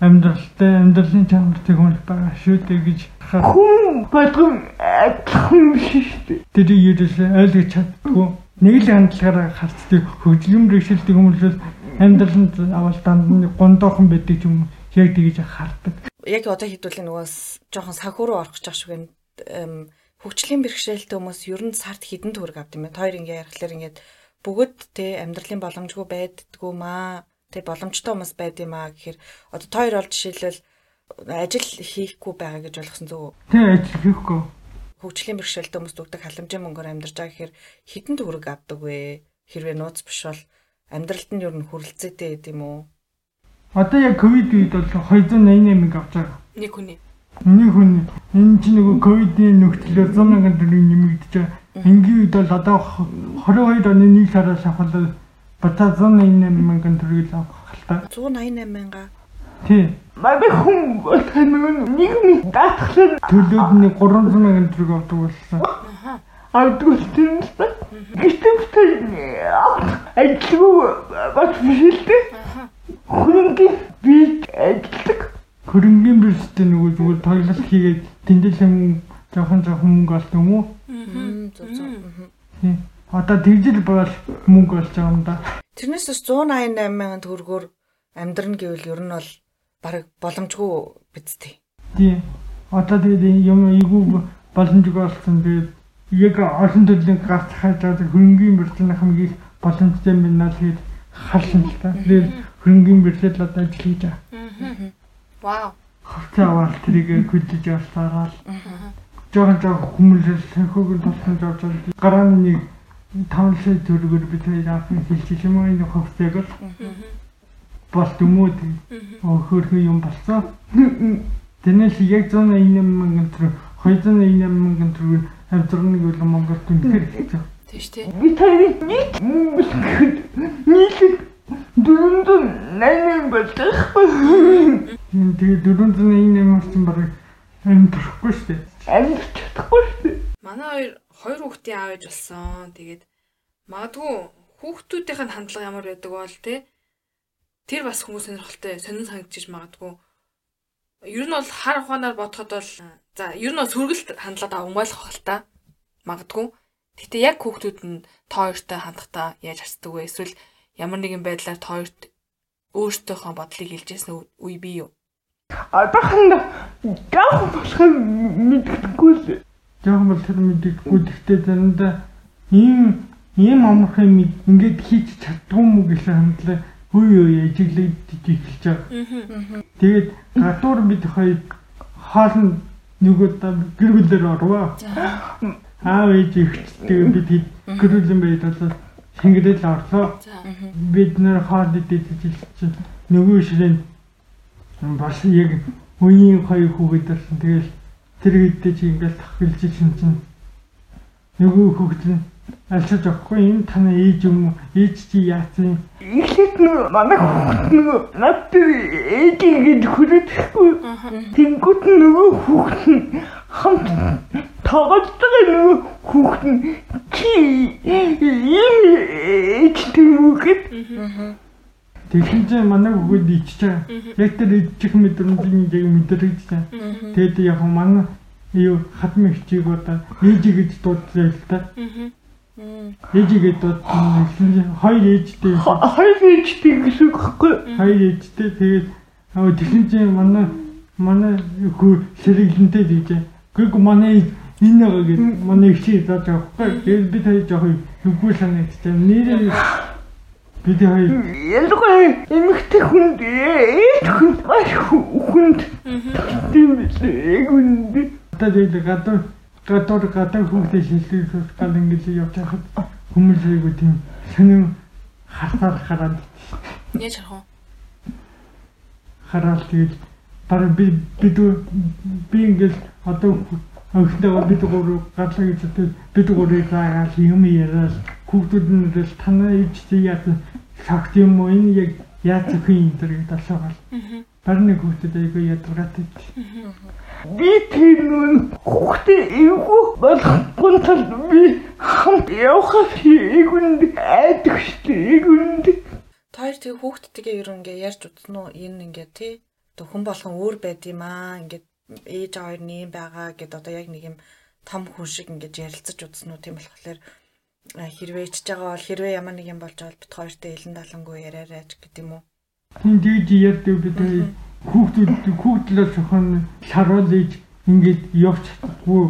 амьдралтай амьдралын чанартай хүн байгаа шүү дээ гэж хүн болгон адилхан биш шүү дээ. Тэр ерөөс ойлгож чаддгүй нэг л хандлагаараа харцдаг хөгжлөм бэрхшээлтэй хүмүүс амьдраланд авал данд гондоохон байдаг юм яг тэгж хардаг. Яг одоо хэдүүлээ нөгөө жоохон санхүү рүү орох гэж байгаа шүү гэн хөгжлийн бэрхшээлтэй хүмүүс ер нь сард хідэн төгрөг авд юм байна. Хоёр ингээ ярихлаар ингээд бүгд те амьдралын боломжгүй байддгүү маа. Тэ боломжтой хүмүүс байд юм аа гэхээр одоо тойр ол жишээлбэл ажил хийхгүй байгаа гэж ойлгосон зүг. Тэ ажил хийхгүй. Хөгжлийн бэрхшээлтэй хүмүүс дүгдэг халамжийн мөнгөөр амьдарч байгаа гэхээр хідэн төгрөг авдаг вэ? Хэрвээ нууц биш бол амьдралд нь ер нь хүрэлцээтэй гэдэг юм уу? Одоо яг ковид үед бол 288 мянга авч байгаа. Нэг хүний Миний хүн энэ чинь нөгөө ковидын нөхцөлөөр 100 мянган төгрөг нэмэгдэж байгаа. Энгийн үед бол одоо 22 оны 1 сараас авахлаа бата 188 мянган төгрөг л авах хальтаа. 188 мянга. Тий. Манай хүн нэг нэг даатгалаар төлөөд нэг 300 мянган төгрөг авдаг болсон. Авдагчсан. Гэтэл ажилгүй бас биш л дээ. Хүнгийн би ажилдаг хөрөнгөний биржтэй нөгөө зүгээр тоглолт хийгээд тэндэл юм жоохон жоохон мөнгө олт юм уу? Аа. Одоо тэгжил бол мөнгө болж байгаа юм да. Тэрнээс бас 188 мянган төгрөгөөр амьдрна гэвэл ер нь бол баг боломжгүй бидтэй. Тий. Одоо тэгээд юм ийгүү боломжгүй болсон тэгээд яг олон төрлийн гарч хайж байгаа хөрөнгөний биржийн хамгийн боломжтой юм байна л гээд харсан л та. Тэгээд хөрөнгөний биржил одоо ажил хийж байгаа. Вау. Хавцаа аваад тэрийг хүлээж авсараад. Жохон жохон хүмүүлэл санхүүгийн тусламж авч гарааны нэг тавлаа зүргэр бид хоёр анхан хэлчих юм уу энэ хөвстэйг л болт юм уу хөөрхөн юм болсон. Тэнэс яг 188 мянган төгрөг 288 мянган төгрөг авдрагныг бол Монголд үнэхээр хэцүү. Тийм шүү дээ. Би таны нийт нийт 488 болчих. Энэ тэгээ 488 чинь барыг амьдрахгүй шүү дээ. Амьдрч чадахгүй шүү дээ. Манай хоёр хүүхдийн аав ээж болсон. Тэгээд магадгүй хүүхдүүдийнх нь хандлага ямар байдаг бол те тэр бас хүмүүс сонирхолтой сонин санагдчих магадгүй. Ер нь бол хар ухаанаар бодоход бол за ер нь бол сүргэлт хандлаад авамгаалах байх л та. Магадгүй. Гэтэ яг хүүхдүүд нь тоо хоёртой хандахдаа яаж харцдаг вэ? Эсвэл ямар нэгэн байдлаар хоёрт өөртөөхөө бодлыг хэлжсэн үе бий юу? Адахна гав болох мэддэггүй л. Жаахан бол тэр мэддэггүй гэхдээ заримдаа ийм ийм амарх юм ингээд хийж чаддгүй мүү гэж хандлаа хүй юу ажиглагдж эхэлж байгаа. Тэгээд гадуур бид хоёр хоолнд нөгөө гэр бүлээр орвоо. Аав ээж ихтэй бид гэрүүлэн байд бол Тэнгэрэл орлоо. Бид нэр хоол идэж чинь нөгөө ширэнд бас яг үеийн хоёр хүүхэд болсон. Тэгэл тэр хэдтэй чи ингээл тахилж чинь нөгөө хүүхэд нь альчиж авахгүй энэ таны ээж юм уу? Ээж чи яасан? Эхлээд нөгөө манай хүүхэд нөгөө над ээж ингэж хүрээхгүй. Тэнгүүд нөгөө хүүхэд нь хамт байгаа нөгөө хүүхэд нь чи ээж үгэд. Тэгсэн чинь манай хүүхэд ичж байгаа. Яг тэр иччих мэдрэмжийг яг мэдрэгдэж байна. Тэгээд яг манай юу хатмын хчиг одоо ээж гэж дуудлаа л та. Ээжигээ дуудсан хоёр ээжтэй. Хоёр ээжтэй гэсэн үг хэвгүй. Хоёр ээжтэй тэгээд чинь манай манай хүү сэргэлэнтэй дийжээ. Гэхдээ манай энэ байгаа гэж манай ихчий зааж байгаа хэвгүй. Тэгээд бид хоёр жоох нүггүй санагдчихсан. Нэрээ бид хоёр ялгаа эмэгтэй хүнд ээж хүнд хүнд тийм ээ гүнд. Тэгээд гадар гадуур гадаа хүүхдээ шилжүүлэх гал ингэж явж байхад хүмүүс айгу тийм сонин хасаар хараад яаж харах вэ? хараад тэгээд баг би бид би ингэж одоо өвхтэйгээ бид гурав гарлаа гэж бид гурыг заагаад юм яриад хүүхдүүд нь л танаа чи яасан шахт юм уу? Энэ яг яаж юм дээр гэж асуугаал. Барны хүүхдэд айгу ядгараад байт. Би тэр нүн хүүхдээ эвгүй болохгүй тал би хамт явах эйгүнд айдаг штэ эйгүнд. Тоор тэг хүүхдтэйгээ ер нь ингээ ярьж утсан уу? Энэ ингээ тий хүн болгон өөр байд юм аа ингээд ээж хоёр нэм байгаа гэд одоо яг нэг юм том хүн шиг ингээд ярилцаж утсан уу тийм болохоор хэрвээ ичж байгаа бол хэрвээ ямар нэг юм болж байгаа бит хоёртой элен далангуу яриараач гэдэг юм уу. Тийм дийж ярьдаг бид хүүхдүүд хүүхдлээс охин шаруулж ингээд явж чаддгүй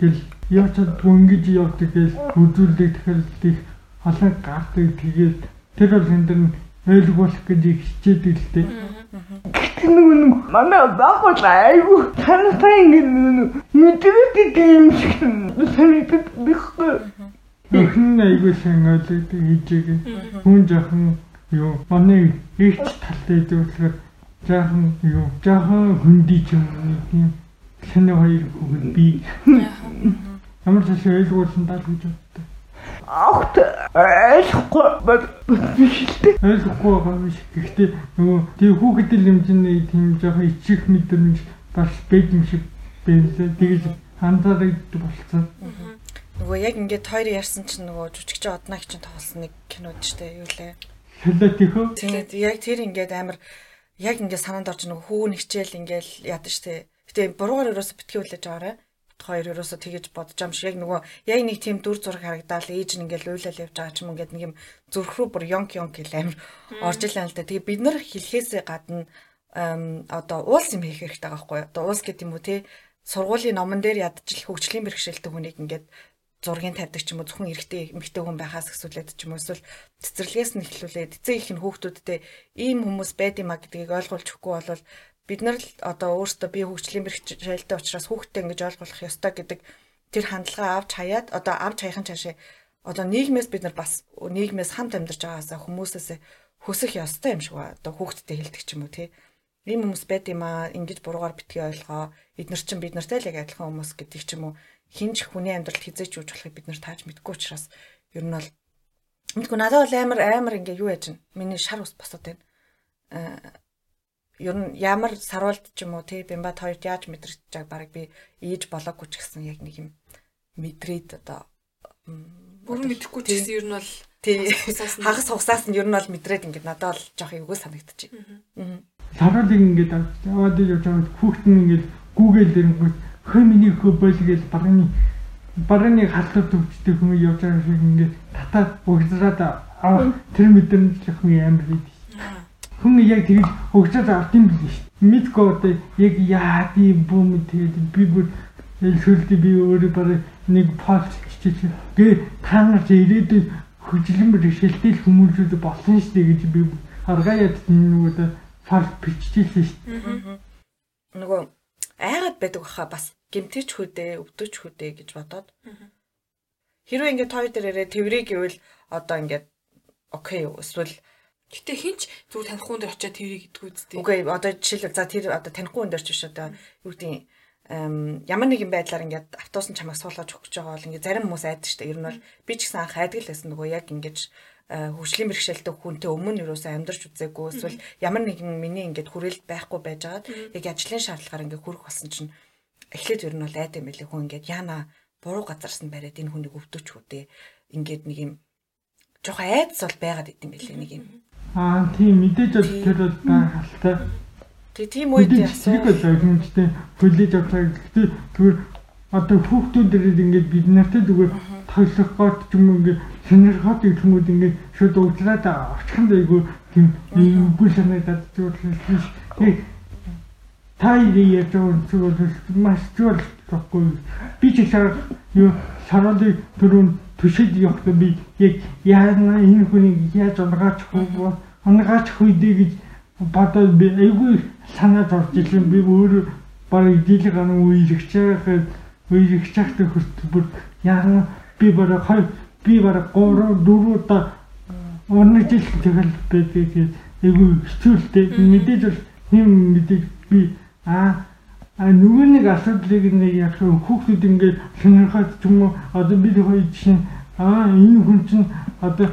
гэл явж чаддгүй ингэж явдаг гэл үзүүлдэг тэгэхээр их олон гардаг тэгээд тэр бол энэ дэр ойлгуулах гэж их хичээдэг л дээ. Гэтэл нөгөө нэг манай баггүй айгу тантай ингэ нөгөө мэдрээд юм шиг санагддаг байхгүй. Ихэнх айгу сайн ойлгодог хийжээг хүн жоохон юу манай ихч талтай зүйлсээр жаахан юу жаахан хөндөж юм тийм санаа хоёр хүүхэд би. Ямар ч ашиг ойлгуулсан даа гэж боддог. Ахт ойлгохгүй биш л дээ. Ойлгохгүй байгаа биш. Гэхдээ нөгөө тийм хүүхэд хэмжээний тийм жаахан ичих мэдрэмж бас байж юм шиг байлаа. Тэгэж анзаардаг болцсон. Нөгөө яг ингээд хоёр ярьсан чинь нөгөө жүжигч однаг чинь тоглосон нэг кинод ч дээ юу лээ. Солиотихөө. Тэгээд яг тэр ингээд амар яг ингээд санаанд орж нэг хүүн хичээл ингээд яадаг штэ. Гэтэ буруугаар ерөөсө битгий хүлээж байгаарэ. Хоёр ерөөсө тэгэж бодож юм шиг яг нөгөө яг нэг тийм дүр зураг харагдаал ээж нь ингээд уйлал явж байгаа ч юм ингээд нэг юм зүрх рүү бүр ёнк ёнк гэл амир орж илаа л да. Тэгээ бид нар хэлхээсээ гадна одоо уулс юм хийх хэрэгтэй байгаа байхгүй юу? Одоо уулс гэдэг юм уу те сургуулийн номон дээр ядчил хөгжлийн бэрхшээлтэй хүнийг ингээд зургийн тавьдаг ч юм уу зөвхөн эрэгтэй эмэгтэй хүн байхаас эхлүүлээд ч юм уу эсвэл цэцэрлэгээс нь эхлүүлээд эцэг их нь хүүхдүүдтэй ийм хүмүүс байд юм а гэдгийг ойлгуулж өгөхгүй бол бид нар л одоо өөрсдөө бие хөгжлийн бэрхшээлтэй учраас хүүхдтэй ингэж ойлгуулах ёстой гэдэг тэр хандлагаа авч хаяад одоо авч хаяхан цаашаа одоо нийгмээс бид нар бас нийгмээс хамт амьдарч байгаасаа хүмүүсээс хөсөх ёстой юм шиг ба одоо хүүхдэд хэлдэг ч юм уу тий. Ийм хүмүүс байд юм аа ингэж буруугаар битгий ойлгоо. Эднэр чинь бид нартай л яг адилхан хүмүүс гэдэг ч юм уу. Хинж хүний амьдралд хизээч үүж болохыг бид нар тааж мэдгүй учраас ер нь бол мэдгүй надад бол амар амар ингээ юу яж байна. Миний шар ус босоод байна. Ер нь ямар сарвалд ч юм уу тий бимбат хоёрт яаж мэдрэж байгааг барыг би ээж болоогүй ч гэсэн яг нэг юм мэдрээд одоо бүрэн мэдэхгүй ч гэсэн ер нь бол тий. хагас хугасаас нь ер нь бол мэдрээд ингээд надад бол жоох эвгүй санагдчихэв. Сарвалыг ингээд аваад явж байгаа хүүхэд нь ингээд ингээд хэмний хөө бол гэж барны барны халтар төвчтэй хүмүүс явж байгаа шиг ингээд татаад угсраад авах тэр мэдрэмж хүн амар хийдэг хүн яг тэгж хөгжөөд авт юм биш. Мэдгүй одоо яг яа би бүм тэгээд би бүр элсүүлдэ би өөрөө барыг нэг пост хичээж гээ танарч ирээдүйн хөжлөн бэрхшээлтэй хүмүүжүүд болсон шүү дээ гэж би аргаа яд нүгөө фал биччихсэн шүү. Нөгөө айгаад байдаг баха бас гимтэж хөдөө өвдөж хөдөө гэж бодоод. Хэрвээ ингээд хоёр дээрээ тэрийг гэвэл одоо ингээд окей эсвэл Гэтэ хинч зүг танихгүй хүн дээр очиад тэрийг идэггүй үстэй. Үгүй одоо жишээлбэл за тэр одоо танихгүй хүн дээр ч биш одоо юу гэдэг ямар нэгэн байдлаар ингээд автобус нь чамайг суулгаж өгч байгаа бол ингээд зарим хүмүүс айдаг шүү дээ. Ер нь бол би ч гэсэн анх айдаг л байсан нөгөө яг ингээд хөгжлийн бэрхшээлтэй хүнтэй өмнө нь юусаа амьдарч үзээгүй эсвэл ямар нэгэн миний ингээд хүрээлт байхгүй байжгаад яг ажлын шаардлагаар ингээд хүрэх болсон чинь эхлээд ер нь бол айдаг юм билий хүн ингээд яана буруу газарс нь бариад энэ хүнийг өвдөж хүдээ ингээд нэг юм жоохон айдас бол байгаад идэм билий нэг юм Аа тийм мэдээж бол тэр бол гайхалтай. Тэг тийм үед яасан. Тэр бол ойлгомжтой хүлээж авах гэхдээ зүгээр одоо хүүхдүүдээр ингээд бид нартай зүгээр тоглох гот ч юм ингээд сонирхоод их хүмүүс ингээд шууд уучлаад очихын дэйгүү тийм үгүй санагдаад биш. Тэг та яаж зүгээр маш байхгүй. Би ч сар юу сарны түрүүн төшөд явахдаа би яг яана энэ хүнийг яаж унгаач хөө унгаач хүйдэ гэж бодоод би айгүй санаад орж ирлээ. Би өөр барыг дийлэг ганаа үерхэж байхад үерхэж байхдаа хүртэл яана? Би бараг хой би бараг 3 4 удаа урнаж ил тэгэл байдаг. Айгүй хэцүүлтэй мэдээж бол хэм мэдээж би аа А нөгөө нэг асуудлыг нэг яг хүүхдүүд ингээд сонирхоод ч юм уу одоо бид хоёр чинь аа энэ хүн чинь одоо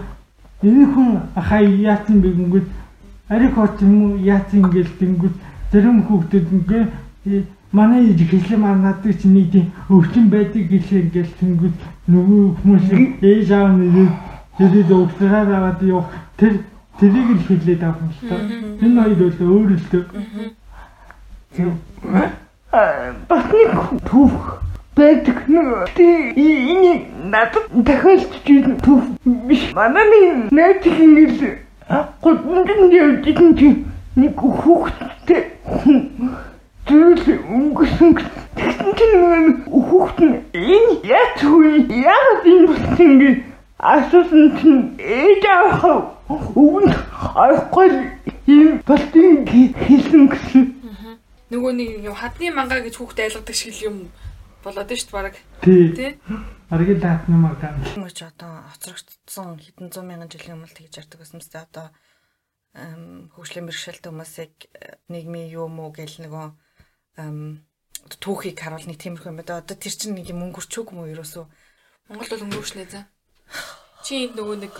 энэ хүн хай яатан бигэнгүүт арих хот юм уу яатан ингээд тэнгүүт зарим хүүхдүүд ингээд «Э, манай ээж хэлээ манад чинь нэг тийм өвчин байдаг гэлээ ингээд тэнгүүт нөгөө хүмүүс ээж аав нэрээ тэгээд өвчраад аваад явах тэр тэрийг л хэлээд авах юм шүү дээ. Энэ хоёр бол өөр л дээ бас нэг түүх байдаг нэг энэ надад дахиад түүх биш. Манай найз ингэж гудамжинд явж исэн чи нэг хүүхдтэй. Зүйл өнгөсөн тэгсэн чинь хүүхд нь энэ яц үе яг юм болсон гэж асуусан чинь ээж авах өгн айхгүй юм болтын хийсэн гэсэн нөгөө нэг юм хадны мангаа гэж хүүхд айлгадаг шиг юм болоод шүү дээ баг. Тий. Аргил хадны мангаа. Мөч одоо оцрогдсон хэдэн зуун мянган жилийн өмнө тэгж ярьдаг байсан мэт одоо хөгжлийн бэрхшээлтэй хүмүүсийг э, нийгмийн юу муу гэл нөгөө түүхийг харуул нэг тиймэрхүү юм байна. Одоо тэр чинь нэг юм өнгөрчөөг юм уу ерөөсөө Монгол бол өнгөрчнэ за. Чи нөгөө нэг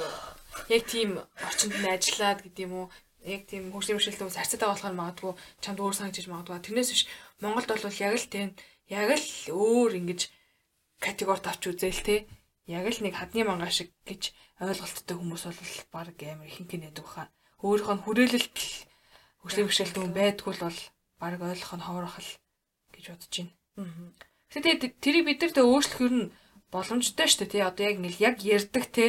яг тийм орчинд нь ажиллаад гэдэг юм уу яг тийм хөгжлийн бэрхшээлтэй хүмүүс харьцаатай болох нь магадгүй чамд өөр санагдаж магадгүй. Тэрнээс биш Монголд бол яг л тийм яг л өөр ингэж категорид авч үзээл те. Яг л нэг хадны мангаа шиг гэж ойлголттой хүмүүс бол баг амар ихэнх нэдэг баха. Өөрийнх нь хүрээлэлт хөгжлийн бэрхшээлтэй хүн байдгүй бол баг ойлгох нь ховорох л гэж бодож байна. Тэгээд тэрийг бид нар тэ өөрчлөх юм боломжтой шүү дээ тий. Одоо яг ингээл яг ярддаг те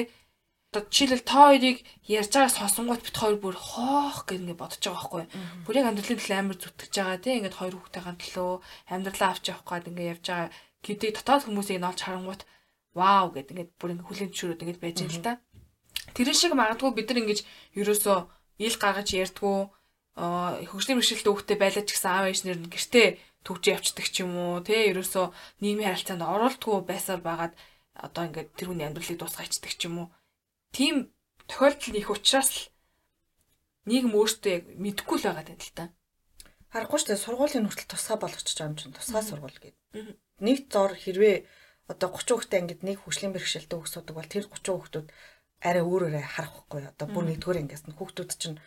одоо жишээлбэл та хоёрыг ярьж байгаа сонсонгууд бит хоёр бүр хоох гэх ингэ бодож байгаа байхгүй. Бүр яг амьдралын төлөө амар зүтгэж байгаа тийм ингээд хоёр хүүхдийн төлөө амьдралаа авч явах гээд ингэ явж байгаа гэдэг дотоод хүмүүсийг нь олж харангуут вау гэд ингээд бүр ингэ хүлэн зөвшөөрөд ингэ байж байгаа л та. Тэрэн шиг магадгүй бид нар ингэж ерөөсөө ил гаргаж ярьдгүү хөгжлийн бэрхшээлтэй хүүхдээ байлаа ч гэсэн аав ээжнэр нь гэртээ төгж явцдаг ч юм уу тий ерөөсөө нийгмийн харилцаанд оролдгоо байсаар байгаад одоо ингээд тэр хүний амьдралыг дуусгайчдаг ч юм уу. Тийм тохиолдол их учраас л нийгэм өөртөө мэдэхгүй л байгаа юм л та. Харахгүй шүү дээ. Сургуулийн хүртэл тусгай болгочихж байгаа юм чинь тусгай сургууль гэдэг. Нэг зор хэрвээ одоо 30 хүүхдээ ингээд нэг хөгжлийн бэрхшээлтэй өгсөдөг бол тэр 30 хүүхдүүд арай өөрөөрөө харах байхгүй одоо бүр нэгдүгээр ангиас нь хүүхдүүд чинь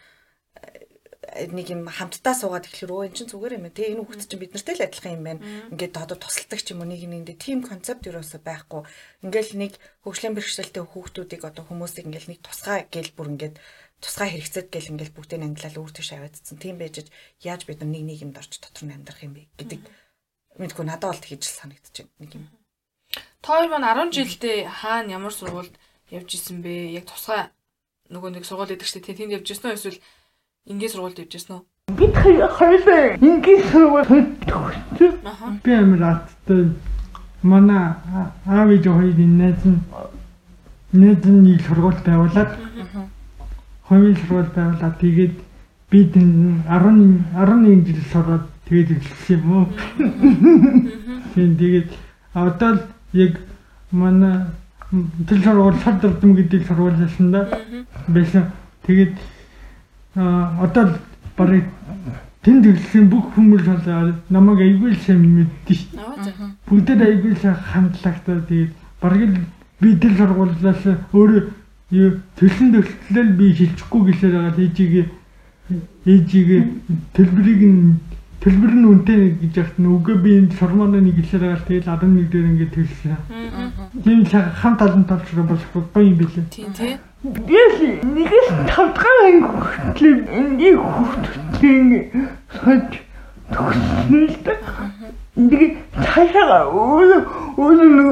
нэг юм хамтдаа суугаад эхлэр өө эн чинь зүгээр юм те энэ хүүхд чинь бид нартэй л адилхан юм байна. Ингээд одоо тусалдаг ч юм уу нэг нэгэндээ тийм концепт юусоо байхгүй. Ингээл нэг хөгжлийн бэрхшээлтэй хүүхдүүдийг одоо хүмүүсийг ингээл нэг тусгай гэл бүр ингээд тусгай хэрэгцээд гэл ингээл бүгдийг англиал өөр тийш аваадсан. Тийм байж яаж бид нэг нэг юмд орч дотор нь амьдрах юм бэ гэдэг мэдгүй надад бол тэгж санагдаж байна нэг юм. Тоор маань 10 жилдээ хаана ямар сургуульд явж исэн бэ? Яг тусгай нөгөө нэг сургууль чинь тэнд явж исэн үү эсвэл Ингийн сургуульд явж ирсэн үү? Бид хоёулаа ингийн сургуульд төгссөн. Би амар аттай манай аав ээж хоёрын найз нь найз нь сургууль байгуулад хоёрын сургууль байгуулад тэгээд би тэнд 10 11 жил сураад тэгээд эхэлсэн юм уу? Тийм тэгээд одоо л яг манай тэл сургууль сар дурдам гэдэг сургуулиасан да. Байсан. Тэгээд одоо барыг тэнд ирлсэн бүх хүмүүс бол намайг аягүй сайн мэддэж. Ш. Бүгдээ аягүй сайн хандлагатай тэгээд барыг л би тэл сургуулиас өөрөө төлсөн төгслөл би хилчихгүй гэлээр байгаа ээжигээ ээжигээ төлбөрийг нь төлбөр нь үнэтэй гэж яхад нь үгүй би энэ сурмааны нэг гэлээр байгаа тэгэл 11 дээр ингээд төлсөн. Тийм л хамт олон талчраа болох гоё юм билээ. Тийм тийм. Ես нэгээс тавдгаар хүртэл энэ хүртэл сод төгсөн л да. Нэг цаашаа өөр өөр нэг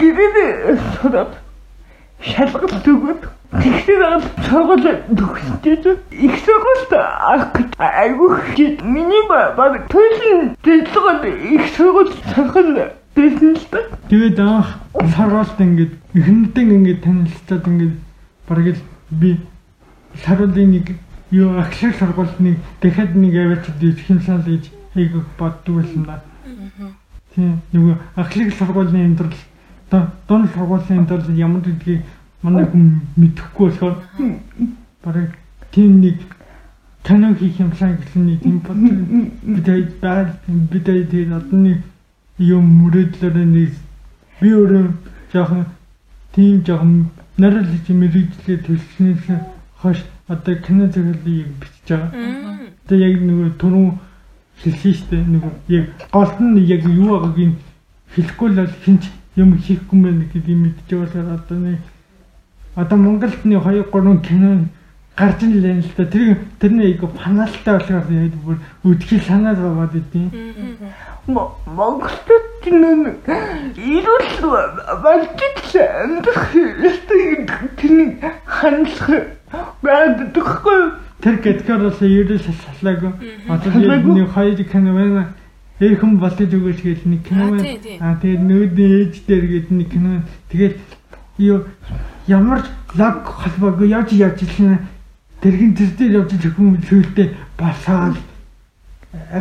гэрээ содод шалгалт төгөөд тэгсээр цогол төгсдөж их сургуульд авах гэж айгүй хэд миний баг төлөв дэлгод их сургууль цогол дэсэн л да. Тэгээд анх сарвалт ингээд ихэндээ ингээд танилцаад ингээд бараг л би саруулын нэг юу ахлах сургуульны дахиад нэг аваад хэмсаал гэж айгүйх боддог байсан да. Тийм юу ахлах сургуулийн амьдрал дон сургуулийн амьдрал ямар гэдгийг манай хүн мэдэхгүй болохоор бараг тийм нэг танаа хийх юмсан гэсэн нэг тийм боддог бид байл бид тэгээд одны юм мөрөдлөөр нэг би өөрөө жоохон тийм жоохон нарийн мэрэгжлээ төлснөөс хойш одоо кино зөвлөлийг бичиж байгаа. Тэгээ яг нөгөө түрүүн хэлсэн шүү дээ. Нөгөө яг гол нь яг юу байгааг нь хэлэхгүй л хинч юм хийхгүй мэн гэдэг юм байгаа одоо нэг одоо Монголд нэг 2 3 кино гарч ирлээ л да. Тэр тэрний айгу фанаалтай болохоор яг бүр өдгий санаад байгаад идэв. Монголд чинь ирүүл балжиж амьдрах тэрний хандлах байдаг гэхгүй. Тэр гэдгээр бас ирүүл шалаагүй. Одоо бидний хоёр кино байна. Эрхэм болтож өгөөч гэж нэг кино байна. Аа тэгээд нүүдний ээж дээр гээд нэг кино. Тэгээд ямар лаг холбоогүй яаж яаж ирсэн тэрхэн тэр дээр явж хөхөн зүйлтэй басаал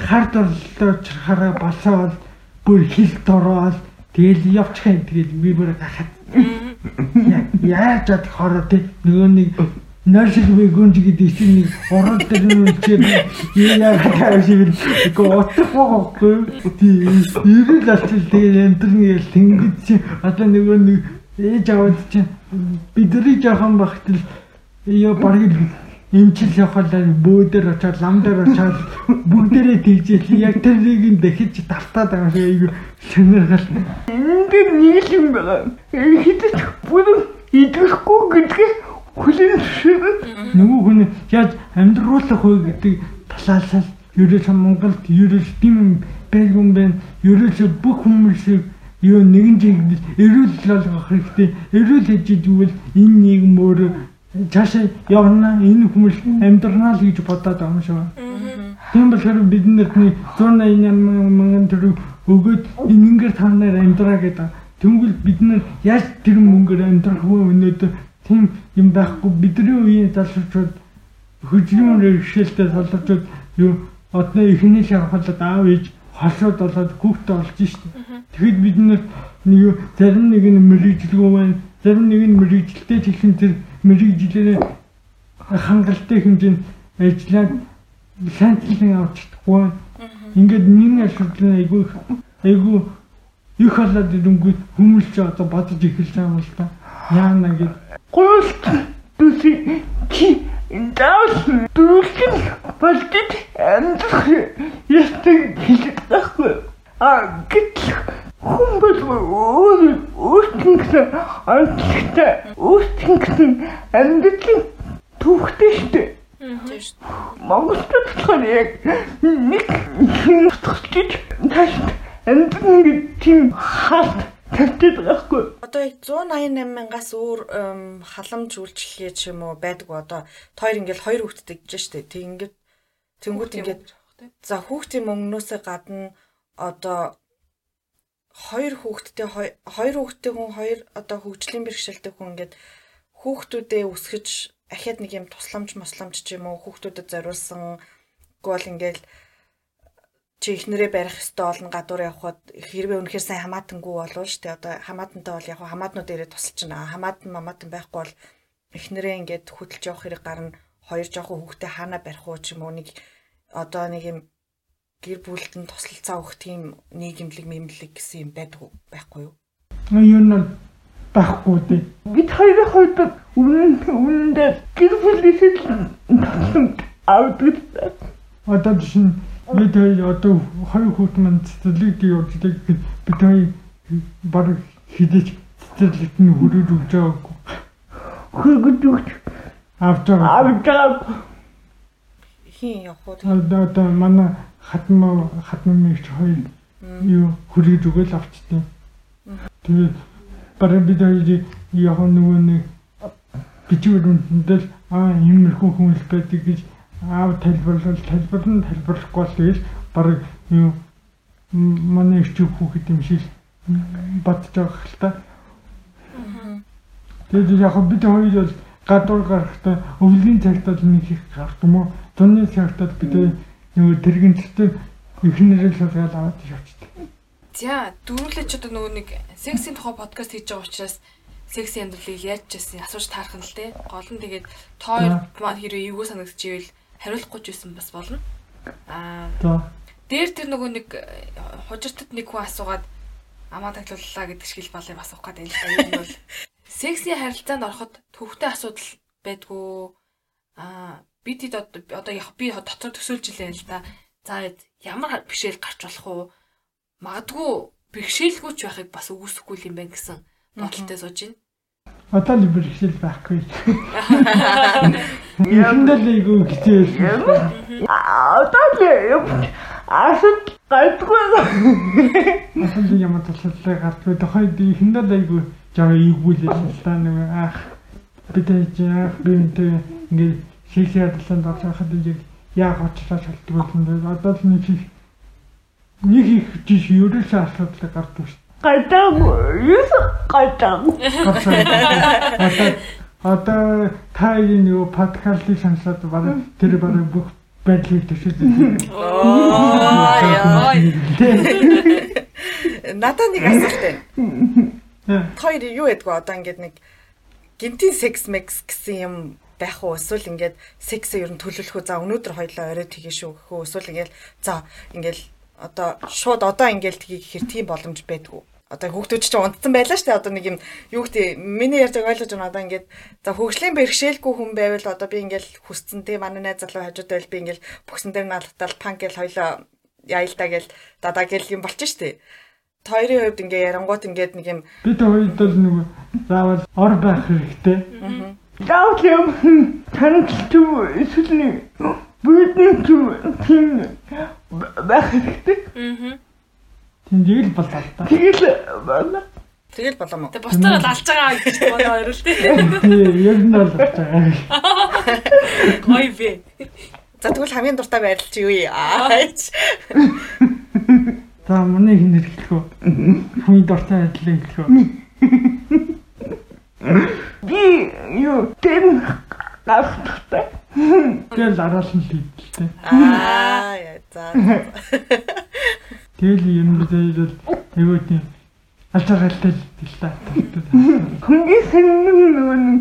хард орлоо чарахаараа басаал бүр хилд ороод тэгэл явчихаа тэгэл би бүр гахаад яаж чад хороо тэг нөгөө нэг нэршиг би гүнж гэдэг чинь нэг орол дээр нүчээр яагаад тавьшиг гоо утахгүй тий ирэл алтил тэгэл энтерний ял тэнгид чи одоо нөгөө нэг ээж аваад чинь бидний жоохон багтал ёо барыг эмчил явхалаа бөөдөр очоод лам дээр очоод бүгдээрээ тэгжэл яг тэрийг нь дахиж давтаад байгаа шиг айгүй сонирхол. Энд юм байгаа. Хитэж бүр идэхгүй гэдгийг хүлээн шиг. Нөгөө хүн яаж амьдруулах вэ гэдэг талаасаа ерөөс Монголд ерөөс тийм байгун байна. Ерөөс бүх хүмүүсийг юу нэгэн жиг эрүүл болгох хэрэгтэй. Эрүүл хийж ивэл энэ нийгэм өөрөө цаашаа явна энэ хүмүүс амьдрнаа л гэж бодоод байгаа юм шиг байна. Тийм болохоор бид нарт 180 мянган төгрөг өгөөд энэнгээр та нар амьдраа гэдэг. Тэнгүүл бид нар яаж тэр мөнгөөр амьдрах вэ өнөөдөр тийм юм байхгүй бидний үеийн залуучууд хөдөлмөр иршээлтэй залуучууд юу одны ихний шахалт аав ээж хашууд болоод хүүхдээ олж штэ. Тэгэхэд бид нэг зарим нэг нь мэрэгжлгүй байна. Зарим нэг нь мэрэгжилтэй тэгсэн тэр мэрэгжлэрээ хангалттай хэмжээнд ажиллаад шаанчлан авч чадахгүй. Ингээд нэг ашиглан айгүй айгүй их болоод ирэнгүүт хүмүүс ч одоо бодож эхэлж байгаа юм л та. Яана гэд. Гуйлт түси чи Даас дүүрхэн болдод амьдрах ястаг хэлэх байхгүй. А гэтэл хүн бол өөр өөртөнгөсөн онцлогтой өөртөнгөсөн амьдралын түүхтэй штэ. Монголд болохоор яг нэг юм утгач тааш амьдрал нэг тийм хаалт тавьдаг байхгүй. Одоо 188 мянгаас өөр халамж үйлчлэгээ ч юм уу байдаг одоо тойр ингээл хоёр хүүхэдтэй гэж штэ. Тэг ингээд тэнгууд ингээд за хүүхдийн мөнгнөөсөө гадна одоо хоёр хүүхэдтэй хоёр хүүхэдтэй хүн хоёр одоо хөгжлийн бэрхшээлтэй хүн ингээд хүүхдүүдээ өсгөж ахаад нэг юм тусламж масламж ч юм уу хүүхдүүдэд зориулсан гол ингээл чи ихнэрээ барих ёстой олон гадуур явхад хэрвээ үнэхээр сайн хамаатангүй шүү дээ. Одоо хамаатантай бол яг хамаатнууд ирээд тусалж байна. Хамаатан мамаатан байхгүй бол ихнэрээ ингээд хөдөлж явах хэрэг гарна. Хоёр жоохон хүүхдээ хаана барих уу ч юм уу нэг одоо нэг юм гэр бүлд нь туслалцаа өгөх тийм нийгэмлэг мэмлэг гэсэн юм байдаг? Байхгүй юу? Юу нь байхгүй дээ. Бид хоёрын хувьд үнэн үнэндээ гэр бүлийн тасламж авдаг. Одоо жишээ нь бид хоёр одоо хоёр хүүхд маань цэцэрлэгт явуулдаг бид хоёр баг хідэж цэцэрлэгт нь хүрээд өгч байгаагүй. Хүрээд өгч авч байгаа. Хин явах уу? Одоо одоо манай хатмаа хатмын ч хоёр юу хүрээд өгөөл авчтیں۔ Тэгээд бараг бид хоёр яг нөгөө нэг бичвэр үндэндэл аа иймэрхүү хүн л байдаг гэж аав тайлбарлал тайлбарлан тайлбарлахгүй л тэгэл бараг юу манай ирчүү хүүхэд юм шиг бодож байгаа хэл та. Тэгээд яг бид хоёр бол гадуур гарахдаа өвлөгийн цагт бол нэг их гарт юм уу? Зуны цагт бол бид нөгөө тэрэгэнцтэй ихнэрэл шалгаад аваад явчихдаг. За ч одоо нөгөө нэг сексийн тухай подкаст хийж байгаа учраас сексийн амьдралыг яаж ч гэсэн асууж таарах нь л те. Гол нь тэгээд тоор маань хэрэг эйгүү санагдаж ивэл хариулахгүй ч байсан бас болно. Аа дээр тэр нөгөө нэг э, хужиртад нэг хүн асуугаад амаа таглууллаа гэдэг шиг л балыг асуух гэдэг юм. Ер нь бол <laughs> сексийн харилцаанд ороход төвхтэй асуудал байдгүй. Аа бид хэд одоо яг би дотор төсөөлж илээ л да. За ямар бишэл гарч болох уу? Магадгүй бэрхшээлгүй ч байхыг бас үгүйсэхгүй юм байна гэсэн бодолтой сууж байна. одоо л бэрхшээл байхгүй. <laughs> Эхэндээ л айгүй хэцүү. Одоо л асууд гайдгүй. Асууд ямар туслалаа гардгүй тохойд эхэндээ л айгүй жаа та нэг ах бид яах бинтэй ингээд шийх ядланд орж байхад яг яг очлоо шалтгаалт юм. Одоо л нэг их нэг их жиш ерөөсөө асуудал гардаг шүү. Гайдаг юу гайдаг. Одоо одоо таагийн юу подкастыг сонсоод бараг тэр бараг бүх байдлыг төшөөлөв. Оо Надаа нэг асуулт байна. Хоёр юу ядгүй одоо ингээд нэг гинтийн секс мекс гэсэн юм байх уу? Эсвэл ингээд сексээ ер нь төлөвлөх үү? За өнөөдөр хоёлоо орой тгий шүү гэх үү? Эсвэл ингээд за ингээд одоо шууд одоо ингээд тгий гэхэр тийм боломж байдгүй. Одоо хүүхдүүд ч унтсан байлаа штэ. Одоо нэг юм юу гэдэг миний ярьж ойлгож байна. Одоо ингээд за хөгжлийн бэрхшээлгүй хүн байвал одоо би ингээд хүсцэн тий манай найз залуу хажууд байвал би ингээд бүксэн дээр наалтал панк гэл хоёлоо яйлдаа гэл дадаа гэл юм болчих штэ хоёрын хувьд ингээ ярангуут ингээд нэг юм Бид хоёрд бол нөгөө заавал ор байх хэрэгтэй. Заавал юм танил юм эсвэл нэг бидний тийм байх хэрэгтэй. Аа. Тийм тэгэл болоо л та. тэгэл болоо. Тэгэл болоо мó. Тэг бусдаар бол алж байгаа гэж манай хоёр л тий. Тийм ер нь бол болж байгаа. Гоё бэ. За тэгвэл хамгийн дуртай байдал чи юу юм? <laughs> За манай хин хэлэх үү? Хүний дуртай байдлыг хэлэх үү? Би юу тэн гавтахтай. Тэгэл араалан л хэлдэг. Аа яа за. Тэгэл нь бол айгүй тийм алдаргалтай л та. Хамгийн сонин нөгөө нэг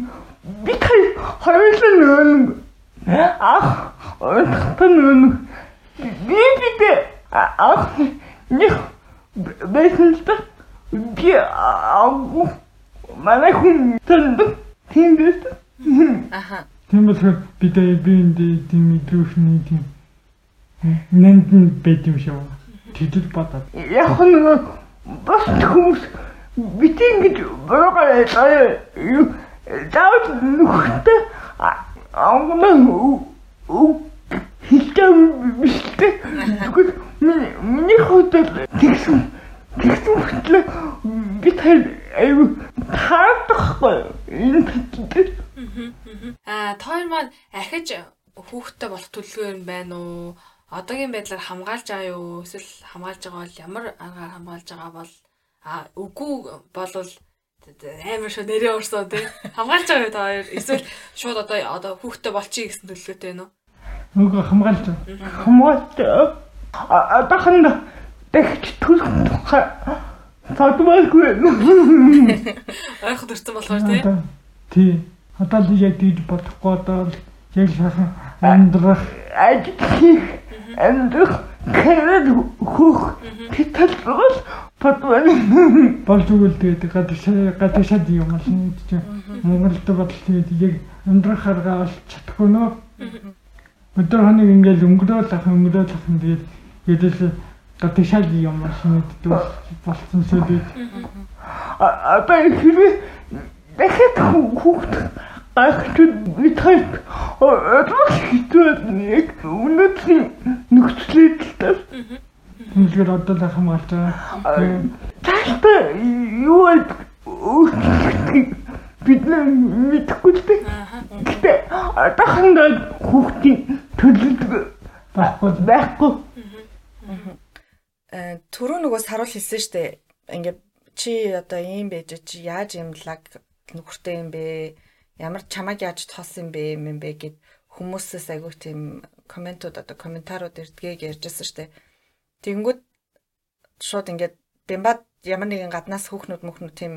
би тэр хоёулаа нөгөө нэг ах өөртөө нөгөө нэг би би ах нэг л та би аа манай хүн тэнд тийм дээ. Аха. Тийм болохоор бид би энд тийм мэдрүүхний тийм нэнд нь байд юм шиг. Тэдэл бодоод. Яг нөгөө бас хүмүүс бит ингэж бороо юу даад нүхтэй ангаман хилтэм биштэй. Тэгвэл миний хувьд тэгсэн тэгсэн хөтлөө би тэр аюу таадахгүй энэ тэр Аа, тоор маань ахиж хүүхдтэй болох төлөвлөгөө юм байна уу? Одоогийн байдлаар хамгаалж байгаа юу? Эсвэл хамгаалж байгаа бол ямар аргаар хамгаалж байгаа бол аа, үгүй болвол амар шууд нэрээ урсаа тий. Хамгаалж байгаа юу та хоёр? Эсвэл шууд одоо одоо хүүхдтэй болчихъя гэсэн төлөвлөгөөтэй байна уу? Нөгөө хамгаалж хамгаалт атаханд тэгч төлөх садмалгүй Ойрхот өрцөн болохоор тий. Тий. Одоо л яг тийж бодохгүй одоо л яг шахан амьдрах. Ажил хийх амьдрах кэрэг хөөх тэтэлбэл подвал болж өгөл тэгээд гадагшаа гадагшаад юм бол чинь. Монголд бодол тэгээд яг амьдрах аргаа олж чадахгүй нөө. Өдөр хоног ингээл өнгөрөөл ах өнгөрөөл ах юм тэгээд ядаж гадагшаад юм шинэддэг болсон сөдөд. одоо хэрэг дахиад хүүхд гайхч битээ одоо хитээд нэг өнөөдрийн нөхцөлөд л таа Үнэхээр одоо л хамгаалж байгаа. Тааштай юу өөрчлөлт бид нар мэдэхгүй л дээ. Гэтэ одоохондоо хүүхдийн төлөлдөг Байхгүй. байхгүй. Э, Түрүү нөгөө саруул хэлсэн штэ. Ингээд чи одоо ийм байж чи яаж юм лаг нөхөртэй юм бэ? Ямар чамайг яаж тоосон юм бэ юм бэ гэд хүмүүсээс айгүй тийм комментууд одоо комментарууд ирдгийг ярьжсэн штэ. Тэгэнгүүт шууд ингээд бямбад ямар нэгэн гаднаас хүүхнүүд мөхнүүд тийм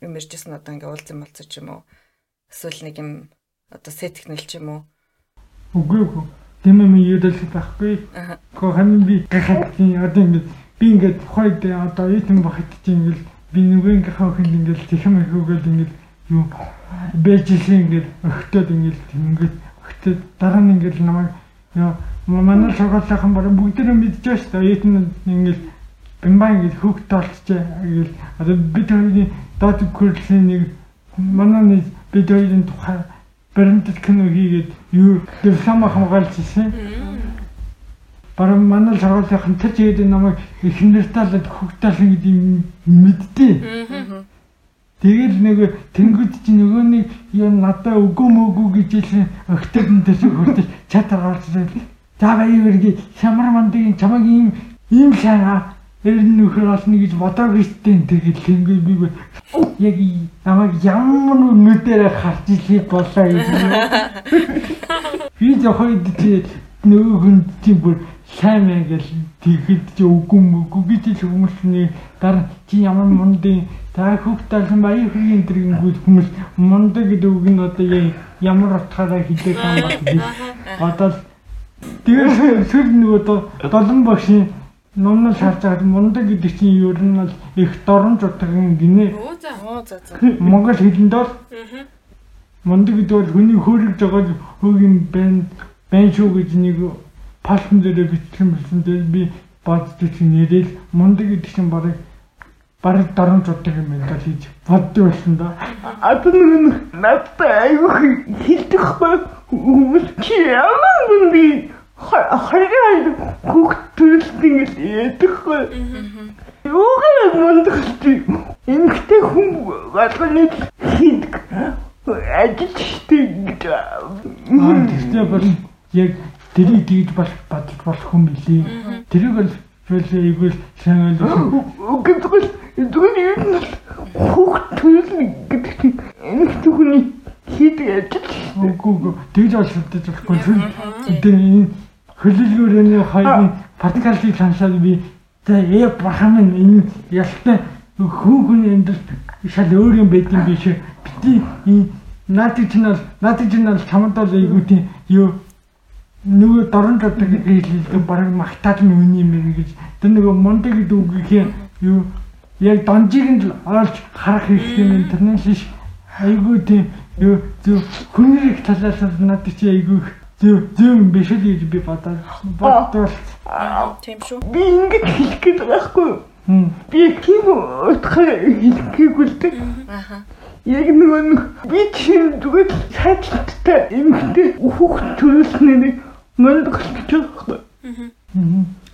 юм иржсэн одоо ингээд уулзсан болцоо ч юм уу. Эсвэл нэг юм одоо технол ч юм уу. Үгүй үгүй. Тийм юм юудал байхгүй. Гэхдээ хамин би тийм одоо ингээд би ингээд хойд одоо итэн бахад тийм ингээд би нөгөө ингээд хавханд ингээд тэхэм ихүүгээл ингээд юу бэжсэн ингээд өгтөд ингээд тийм ингээд өгтөд дараа нь ингээд намайг яа манай шоколадын баран бүгдээ мэдчихэж шүү дээ. Итэн бимбаа ингээд хүүхд толцчээ ингээд одоо бид хоёрын доод курсын нэг манай нэг бид хоёрын тухай баримтат кино хийгээд юу диплом хамгаалжсэн. Бараг манай сургуулийн тэр чигээд намайг эхнэр талаад хөгтөөл гэдэг мэдтий. Тэгэл нэг тэнгууд чи нөгөө нэг юм надаа үгүй мөгүй гэж хэлсэн өгтөд энэ төс хүртэл чатар гарч ирэл. За баярги шамар мандгийн чамаг ийм ийм шаа эрен нөхөр олно гэж бодоагүй штеп тэгэл тэнгууд би яг намайг ямар нүдээр харж илээ болоо гэж. Би <laughs> чи нөгөө хүн чи бүр сайн мэн гэл тэгэхэд чи үгүй мөгүй гэж л хүмүүсний дараа чи ямар мундын та хүүхдэлсэн баяр хүрийн дэргэнгүүд хүмүүс мундаг гэдэг үг нь одоо ямар утгаараа хэлдэг юм бэ? <laughs> Одоо тэгээд сүүл нөгөө до- долон багшийн номнол харж байгаа мундаг гэдэг чинь ер нь бол их доромж утгын гинэ. Өө за. Оо за за. Монгол хэлэнд бол мундаг гэдэг бол хүний хөөрөж байгаа хөг юм байна байна шүү гэж нэг палхан дээр бичсэн байсан дээр би боддог чинь нэрэл мундаг гэдэг чинь барыг утга юм байна гэж хийж боддог байсан да. Нэг надтай айгүй хилдэг хүмүүс чи ямар нүndi хайраа хүүхд төлөлт ингэж хөө. Юугаар мундагч эмгтэй хүн гадны хийдэг ажилчтай гэж Аа тэгтээ бол яг тэрийг дийж болох бодож болох хүн билий. Тэрийг бол фэлээ игэл сайн ойлгох. Үгүй зүгээр юу нь хүүхд төлөлт гэдэг чинь эмгтэй хүний хийдэг ажил. Үгүй үгүй тэгж олшилдож болохгүй. Тэр энэ хөлөлгөөрөний хоёрын партикалыг санасаад би За ээ бахамын энэ ялтай хүн хүн амьдрал шал өөр юм байд юм биш? Бити наадч нь бол наадч нь бол чамд бол айгуу тийм юу нөгөө дорн додог хэлэлдэг бараг магтаал нь үний юм гэж. Тэр нөгөө мондөг гэдэг үг гэх юу яг донжиг нь олж харах хэрэгтэй юм. Тэрнээс биш айгуу тийм юу зөв хүний их талаас нь надад чи айгуу зөв зөв юм биш л гэж би бодоод бодвол Тийм шүү. Би ингэж хэлэх гээд байгаа байхгүй? Би тийм утгаар хэлэх гээгүй л дээ. Аха. Яг нөгөө нэг би чинь зүгээр сайжралтай эмхтэй хүүхд төрүүлснээр монд голчих жоох.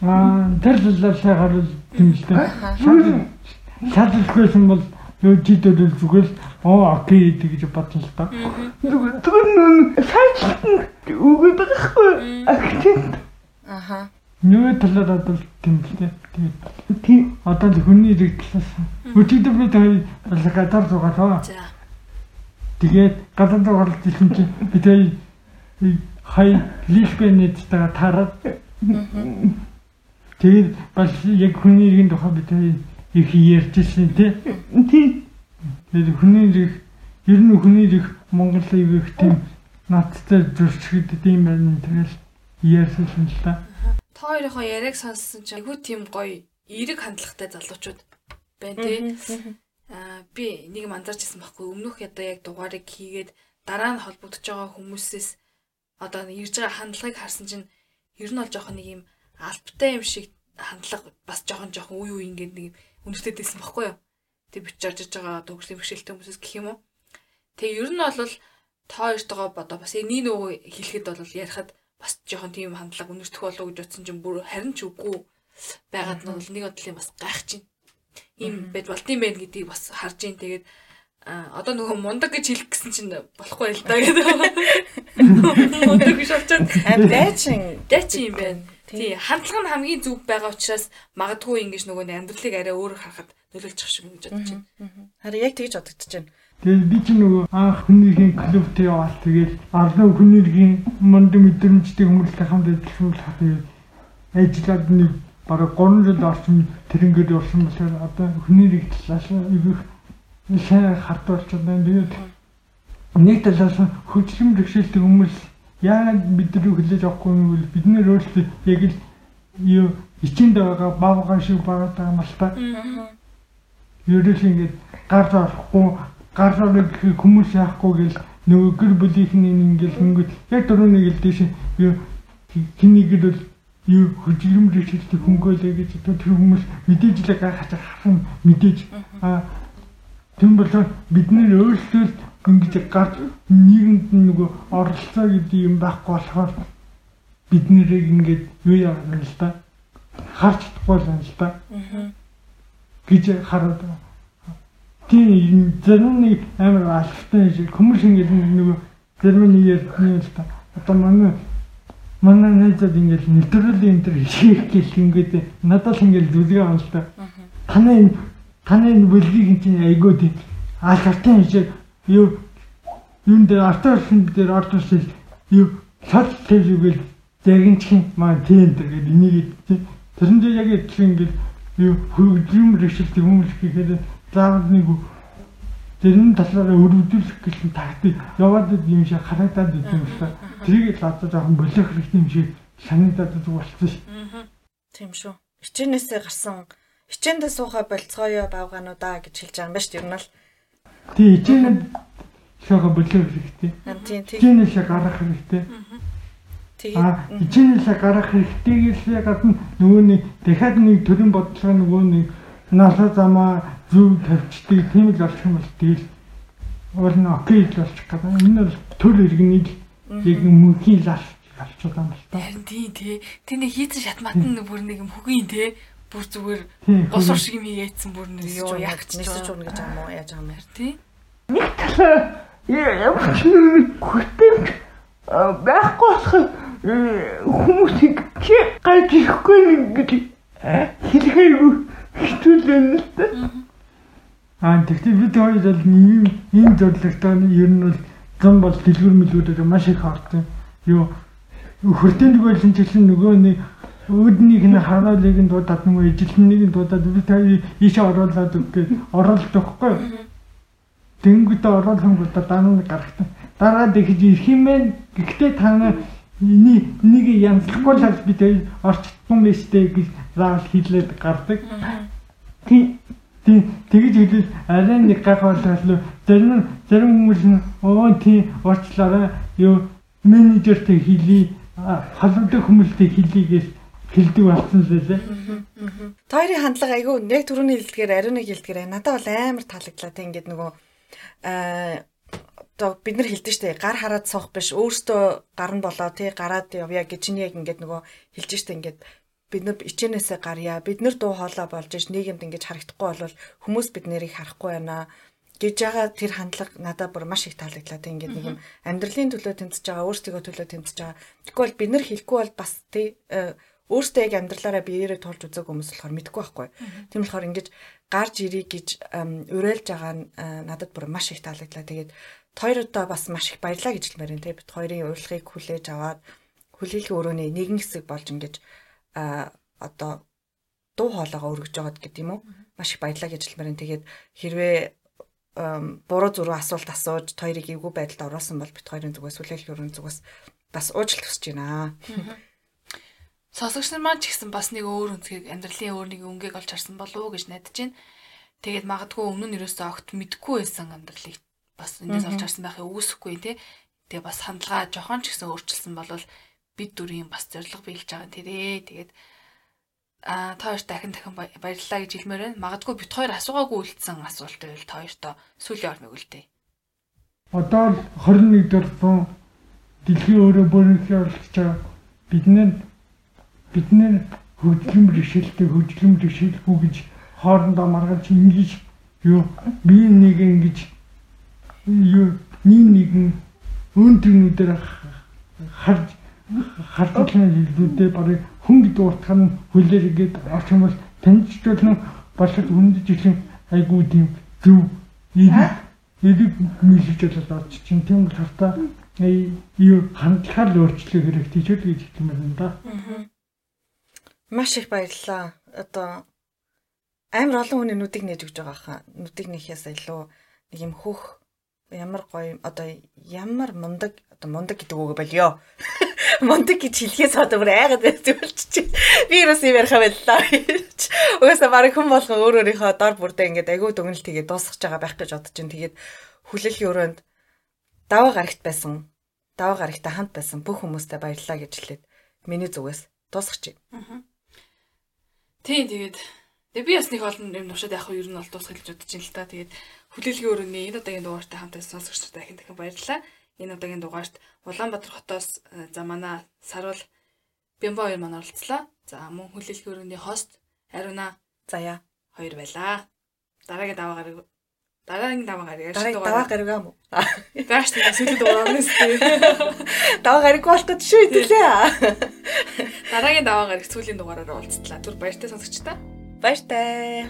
аа тэр талаар сайгаар л тийм л дээ. Шалгалгүйсэн бол юу жидэл зүгээр л оо окей гэж бодлоо л зүгээр нөгөө сайжралт өгöd байгаа байхгүй? Акцент. Аха. Нөгөө талаар одоо тийм л. Тэгээд Тийм. одоо л хүний ирэх талаас өчигдөр би тэр гадар зугаалаа. За. Тэгээд гадар зугаалж ирсэн чинь би тэр хай лихбэнэттэйгээ тараад тэгээд бас яг хүний иргэн тухай би тэр их ярьжсэн тий. Тийм. Тэгээд хүний ирэх ер нь хүний ирэх Монгол ирэх тийм нацтай зөрчигдөд юм байна тэгэл ярьсан л та. Та хоёрынхоо яриаг сонссон чинь айгүй тийм гоё эерэг хандлагатай залуучууд байна тий. Аа би нэг ирсэн байхгүй өмнөх ядаа яг дугаарыг хийгээд дараа нь холбогдож байгаа хүмүүсээс одоо ирж байгаа хандлагыг харсан чинь ер нь бол жоохон нэг юм албатай юм шиг хандлага бас жоохон жоохон үе үе ингээд нэг өнөртэй дэсэн байхгүй юу. Тэг бич жарж байгаа дугсны бэрхшээлтэй хүмүүсээс гэх юм уу. Тэг ер нь бол та хоёртойгоо бодоо бас нэг нөгөө хэлэхэд бол ярихад бас жоохон тийм хандлага өнөртөх болов гэж утсан чинь бүр харин ч үгүй байгаад нь бол нэг бодлын бас гайхаж байна. Ийм байж болдсон байх гэдгийг бас харж ийн тэгээд одоо нөгөө мундаг гэж хэлэх гэсэн чинь болохгүй л да гэдэг. <laughs> Мундаг гэж Аим дайчин дайчин юм байна. Тий, хандлага нь хамгийн зөв байгаа учраас магадгүй ингэж нөгөө амьдралыг арай өөр харахад нөлөөлчих шиг гэж бодож байна. харин яг тэгж бодогдож байна. Тэгээд би ч нөгөө анх хүнийгийн клубт яваад тэгээд арлын хүнийгийн монд мэдрэмжтэй хүмүүстэй хамт болохоор тэгээд ажиллаад нэг бараг 3 жил орчим тэрнгээр явсан болохоор одоо хүнийг талаас их сайн хартуулж байна. Тэгээд нэг талаас хөгжлөм бэрхшээлтэй хүмүүс яагаад бид рүү хүлээж авахгүй юм бол бид нэр өөрсдөө яг л юу ичинд байгаа баавган шиг байгаа юм л та. Ерөөс ингээд гарч орохгүй гарч орох хүмүүс яахгүй гэл нөгөө гэр бүлийнхэн ингээл хөнгөд яг дөрөв нэг л дэш юу хэнийг л юу хөжлөм бэрхшээлтэй хөнгөөлэй гэж тэр хүмүүс мэдээж л гайхаж харсан мэдээж. А тийм болоо бид нэр өөрсдөө л ингэж гарч нийгэмд нөгөө оролцоо гэдэг юм байхгүй болохоор бид нэрийг ингэж юу яана л та? Харж чадахгүй байна л та. Гэж хараад. Тийм зарим нэг амар алфтай шиг хүмүүс ингэж нөгөө зарим нэг ярьсан л та. Одоо манай манай найзад ингэж нэвтрүүлэн энэ төр хийх гэх ингээд надад л ингэж зүлгээ аван л та. Таны энэ таны энэ бүлгийг чинь айгуу тийм аль артын шиг юу? Юунд дээр артын дээр ирсэн юу? Шал тэжүүгэл загинчхийн маа тийм тэгээд энийг тийм тэрэндээ яг итгэх ингээд юу? Хөгжим решилт хүмүүс гэхээр заавал нэг тэрний талаараа өрөвдүүлэх гэж тагтыг яваад ийм шиг харагдаад идэв юм шиг. Тэрийг л одоо жоохон болих хэрэгтэй юм шиг санагдаад болсон ш. Тийм шүү. Хичээнээсээ гарсан. Хичээндээ суухай болцгоё бавгаануудаа гэж хэлж байгаа юм ба шүү. Ер нь л Тий хичээнд шага болих хэрэгтэй. Тийм тийм. Хичээнээсээ гарах хэрэгтэй. Тэгээд А хичээнээсээ гарах хэрэгтэйгээс гадна нөгөө нэг дахиад нэг төрлийн бодлого нөгөө нэг налаа замаа зөв тавьчдаг тийм л болчих юм бол тэгэл уул нь окей л болчих гэдэг. Энэ бол төр иргэнийг яг мөнхийн болчиход байгаа юм л та. Харин тий тий. Тэний хийцэн шатмат нь бүр нэг юм хөгийн тий. Бүр зүгээр Тийм. босор шиг юм хийгээдсэн бүр нэг юу юу ягч нисэж урна гэж юм уу яаж байгаа юм бэ? тий. Нэг талаа ямар ч хүртэмж байхгүй болох хүмүүсийг чи гаж ирэхгүй нэг гэж хэлэхээгүй хитүүлэн л та. Аа тэгтээ бид хоёр бол ийм ийм зорилготой нь ер нь бол зам бол дэлгүр мэлгүүдээр маш их ордог. Юу хүртэнд байсан ч гэсэн нөгөө нэг өөднийх нь хараалыг нь дуудаад нөгөө ижилтнийг нь дуудаад би та ийшээ оруулаад өгөх оруулаад өгөхгүй. Тэнгүүтээ оруулахгүйдээ дараа нь гарахтаа дараад ихж ирэх юм бэ. Гэхдээ та энийг нэг янзлахгүй л би тэр орчтон мэстэй гэж заавал хэлээд гардаг. Тий тэгж хэлвэл арай нэг гайхалтай зарим зарим хүмүүс нь оо тий уучлаарай юу менежертэй хэлий халуутай хүмүүстэй хэлийгээс хэлдэг болсон лээ. Тойрын хандлага айгүй яг түрүүний хэлдгээр ариун нэг хэлдгээр надад бол амар таалагдлаа. Тэг ингээд нөгөө аа одоо бид нар хэлдэг штэ. Гар хараад суух биш. Өөртөө гар нь болоо тий гараад явъя гэж чинь яг ингээд нөгөө хэлж штэ. Ингээд бид нар ичээнээсээ гарья бид нар дуу хоолой болж ш нийгэмд ингэж харагдахгүй бол хүмүүс бид нарыг харахгүй байна гэж байгаа тэр хандлага надад бүр маш их таалагдлаа тий ингээд нэг юм амьдралын төлөө тэмцэж байгаа өөрсдөө төлөө тэмцэж байгаа. Тэгвэл бид нар хэлэхгүй бол бас тий өөртөө яг амьдралаараа биеэрээ тулж үзэг хүмүүс болохоор мэдгүй байхгүй. Тийм болохоор ингэж гарч ирий гэж уриалж байгаа нь надад бүр маш их таалагдлаа. Тэгээд хоёроо бас маш их баярлаа гэж хэлмээр энэ бид хоёрын урилгыг хүлээж аваад хүлээлгийн өрөөний нэгэн хэсэг болж ингэж одоо дуу хоолойгоо өргөж байгаад гэдэг юм уу? Маш их баярлаа гэж хэлмээр энэ тэгээд хэрвээ буруу зураг асуулт асууж хоёрыг эвгүй байдалд оруулсан бол бит хоёрын зүгээс хүлээлгийн өрөөний зүгээс бас уучлалт хүсэж байна. Сонсогч нар маань ч гэсэн бас нэг өөр үнцгийг амьдралын өөр нэг үнгийг олж харсан болов уу гэж найдаж байна. Тэгээд магадгүй өмнө нь ерөөсөө огт мэдгүй байсан амьдралыг бас эндээс олж харсан байхыг үүсэхгүй тий. Тэгээ бас хандлага жохон ч гэсэн өөрчилсөн болвол бид дүрийн бас зориг биелж байгаа тэрээ. Тэгээд а та хоёрт дахин дахин баярлалаа гэж хэлмээр байна. Магадгүй бид хоёр асуугаагүй үлдсэн асуулт байвал та хоёртоо сүүлийн орног үлдээ. Одоо 21 дэх дэлхийн өөрөө бүрийнхээ оролцож байгаа бидний бид нэр хөгжлөм бэрхшээлтэй хөгжлөм бэрхшээлгүй гэж хоорондоо маргалж ингэж юу? Би нэг ингэж юу? Нэг нэгэн өн төгнүүдээр харж хартлагын хэлбэрүүдээ барыг хөнгө дууртах нь хүлээлгээд орч юм бол танилцуулна болоод хүндэж ихэн айгуу тийм зөв ирэг ирэг мэлж болоод орч чинь. Тийм болохоор та юу хандлагаар өөрчлөх хэрэгтэй ч гэж хэлмээр байна да. Аа Маш их баярлалаа. Одоо амар олон хүний нүдийг нээж өгч байгаа хаа. Нүдийг нэхээс илүү нэг юм хөх ямар гоё одоо ямар мундаг одоо мундаг гэдэг үг болёо. <laughs> Мундаг гэж хэлхээс одоо бүр айгаад зүйлчиж. Би юус юм яриха байлаа. Угаасаа баг хүн болгон өөр өөрийнхөө дор бүрдээ ингээд агуу дүгнэлт тэгээд дуусгаж байгаа байх гэж бодож чинь тэгээд хүлээлгийн өрөөнд даваа гарагт байсан. Даваа гарагта хамт байсан бүх хүмүүстээ баярлалаа гэж хэлээд миний зүгээс дуусгачих. Аа Тийм тэгээд тэгээ би бас нэг олон юм нушаад яг юу ер нь бол дуусгах гэж бодож байна л та. Тэгээд хүлээлгийн өрөөний энэ удаагийн дугаартай хамт сонсогчдод дахин дахин баярлалаа. Энэ удаагийн дугаарт Улаанбаатар хотоос э, за манай Сарвал Бямба хоёр маань оролцлоо. За мөн хүлээлгийн өрөөний хост Ариуна Заяа хоёр байлаа. Дараагийн даваа гараг дараагийн даваа гараг яаш даваа юм уу? Дааш тийм дугаар нь сте. Даваа гараг болох гэж шүү идлээ. Дараагийн даваа гараг сүүлийн дугаараар уулзтлаа. Түр баяртай сонсогчдаа. Баяртай.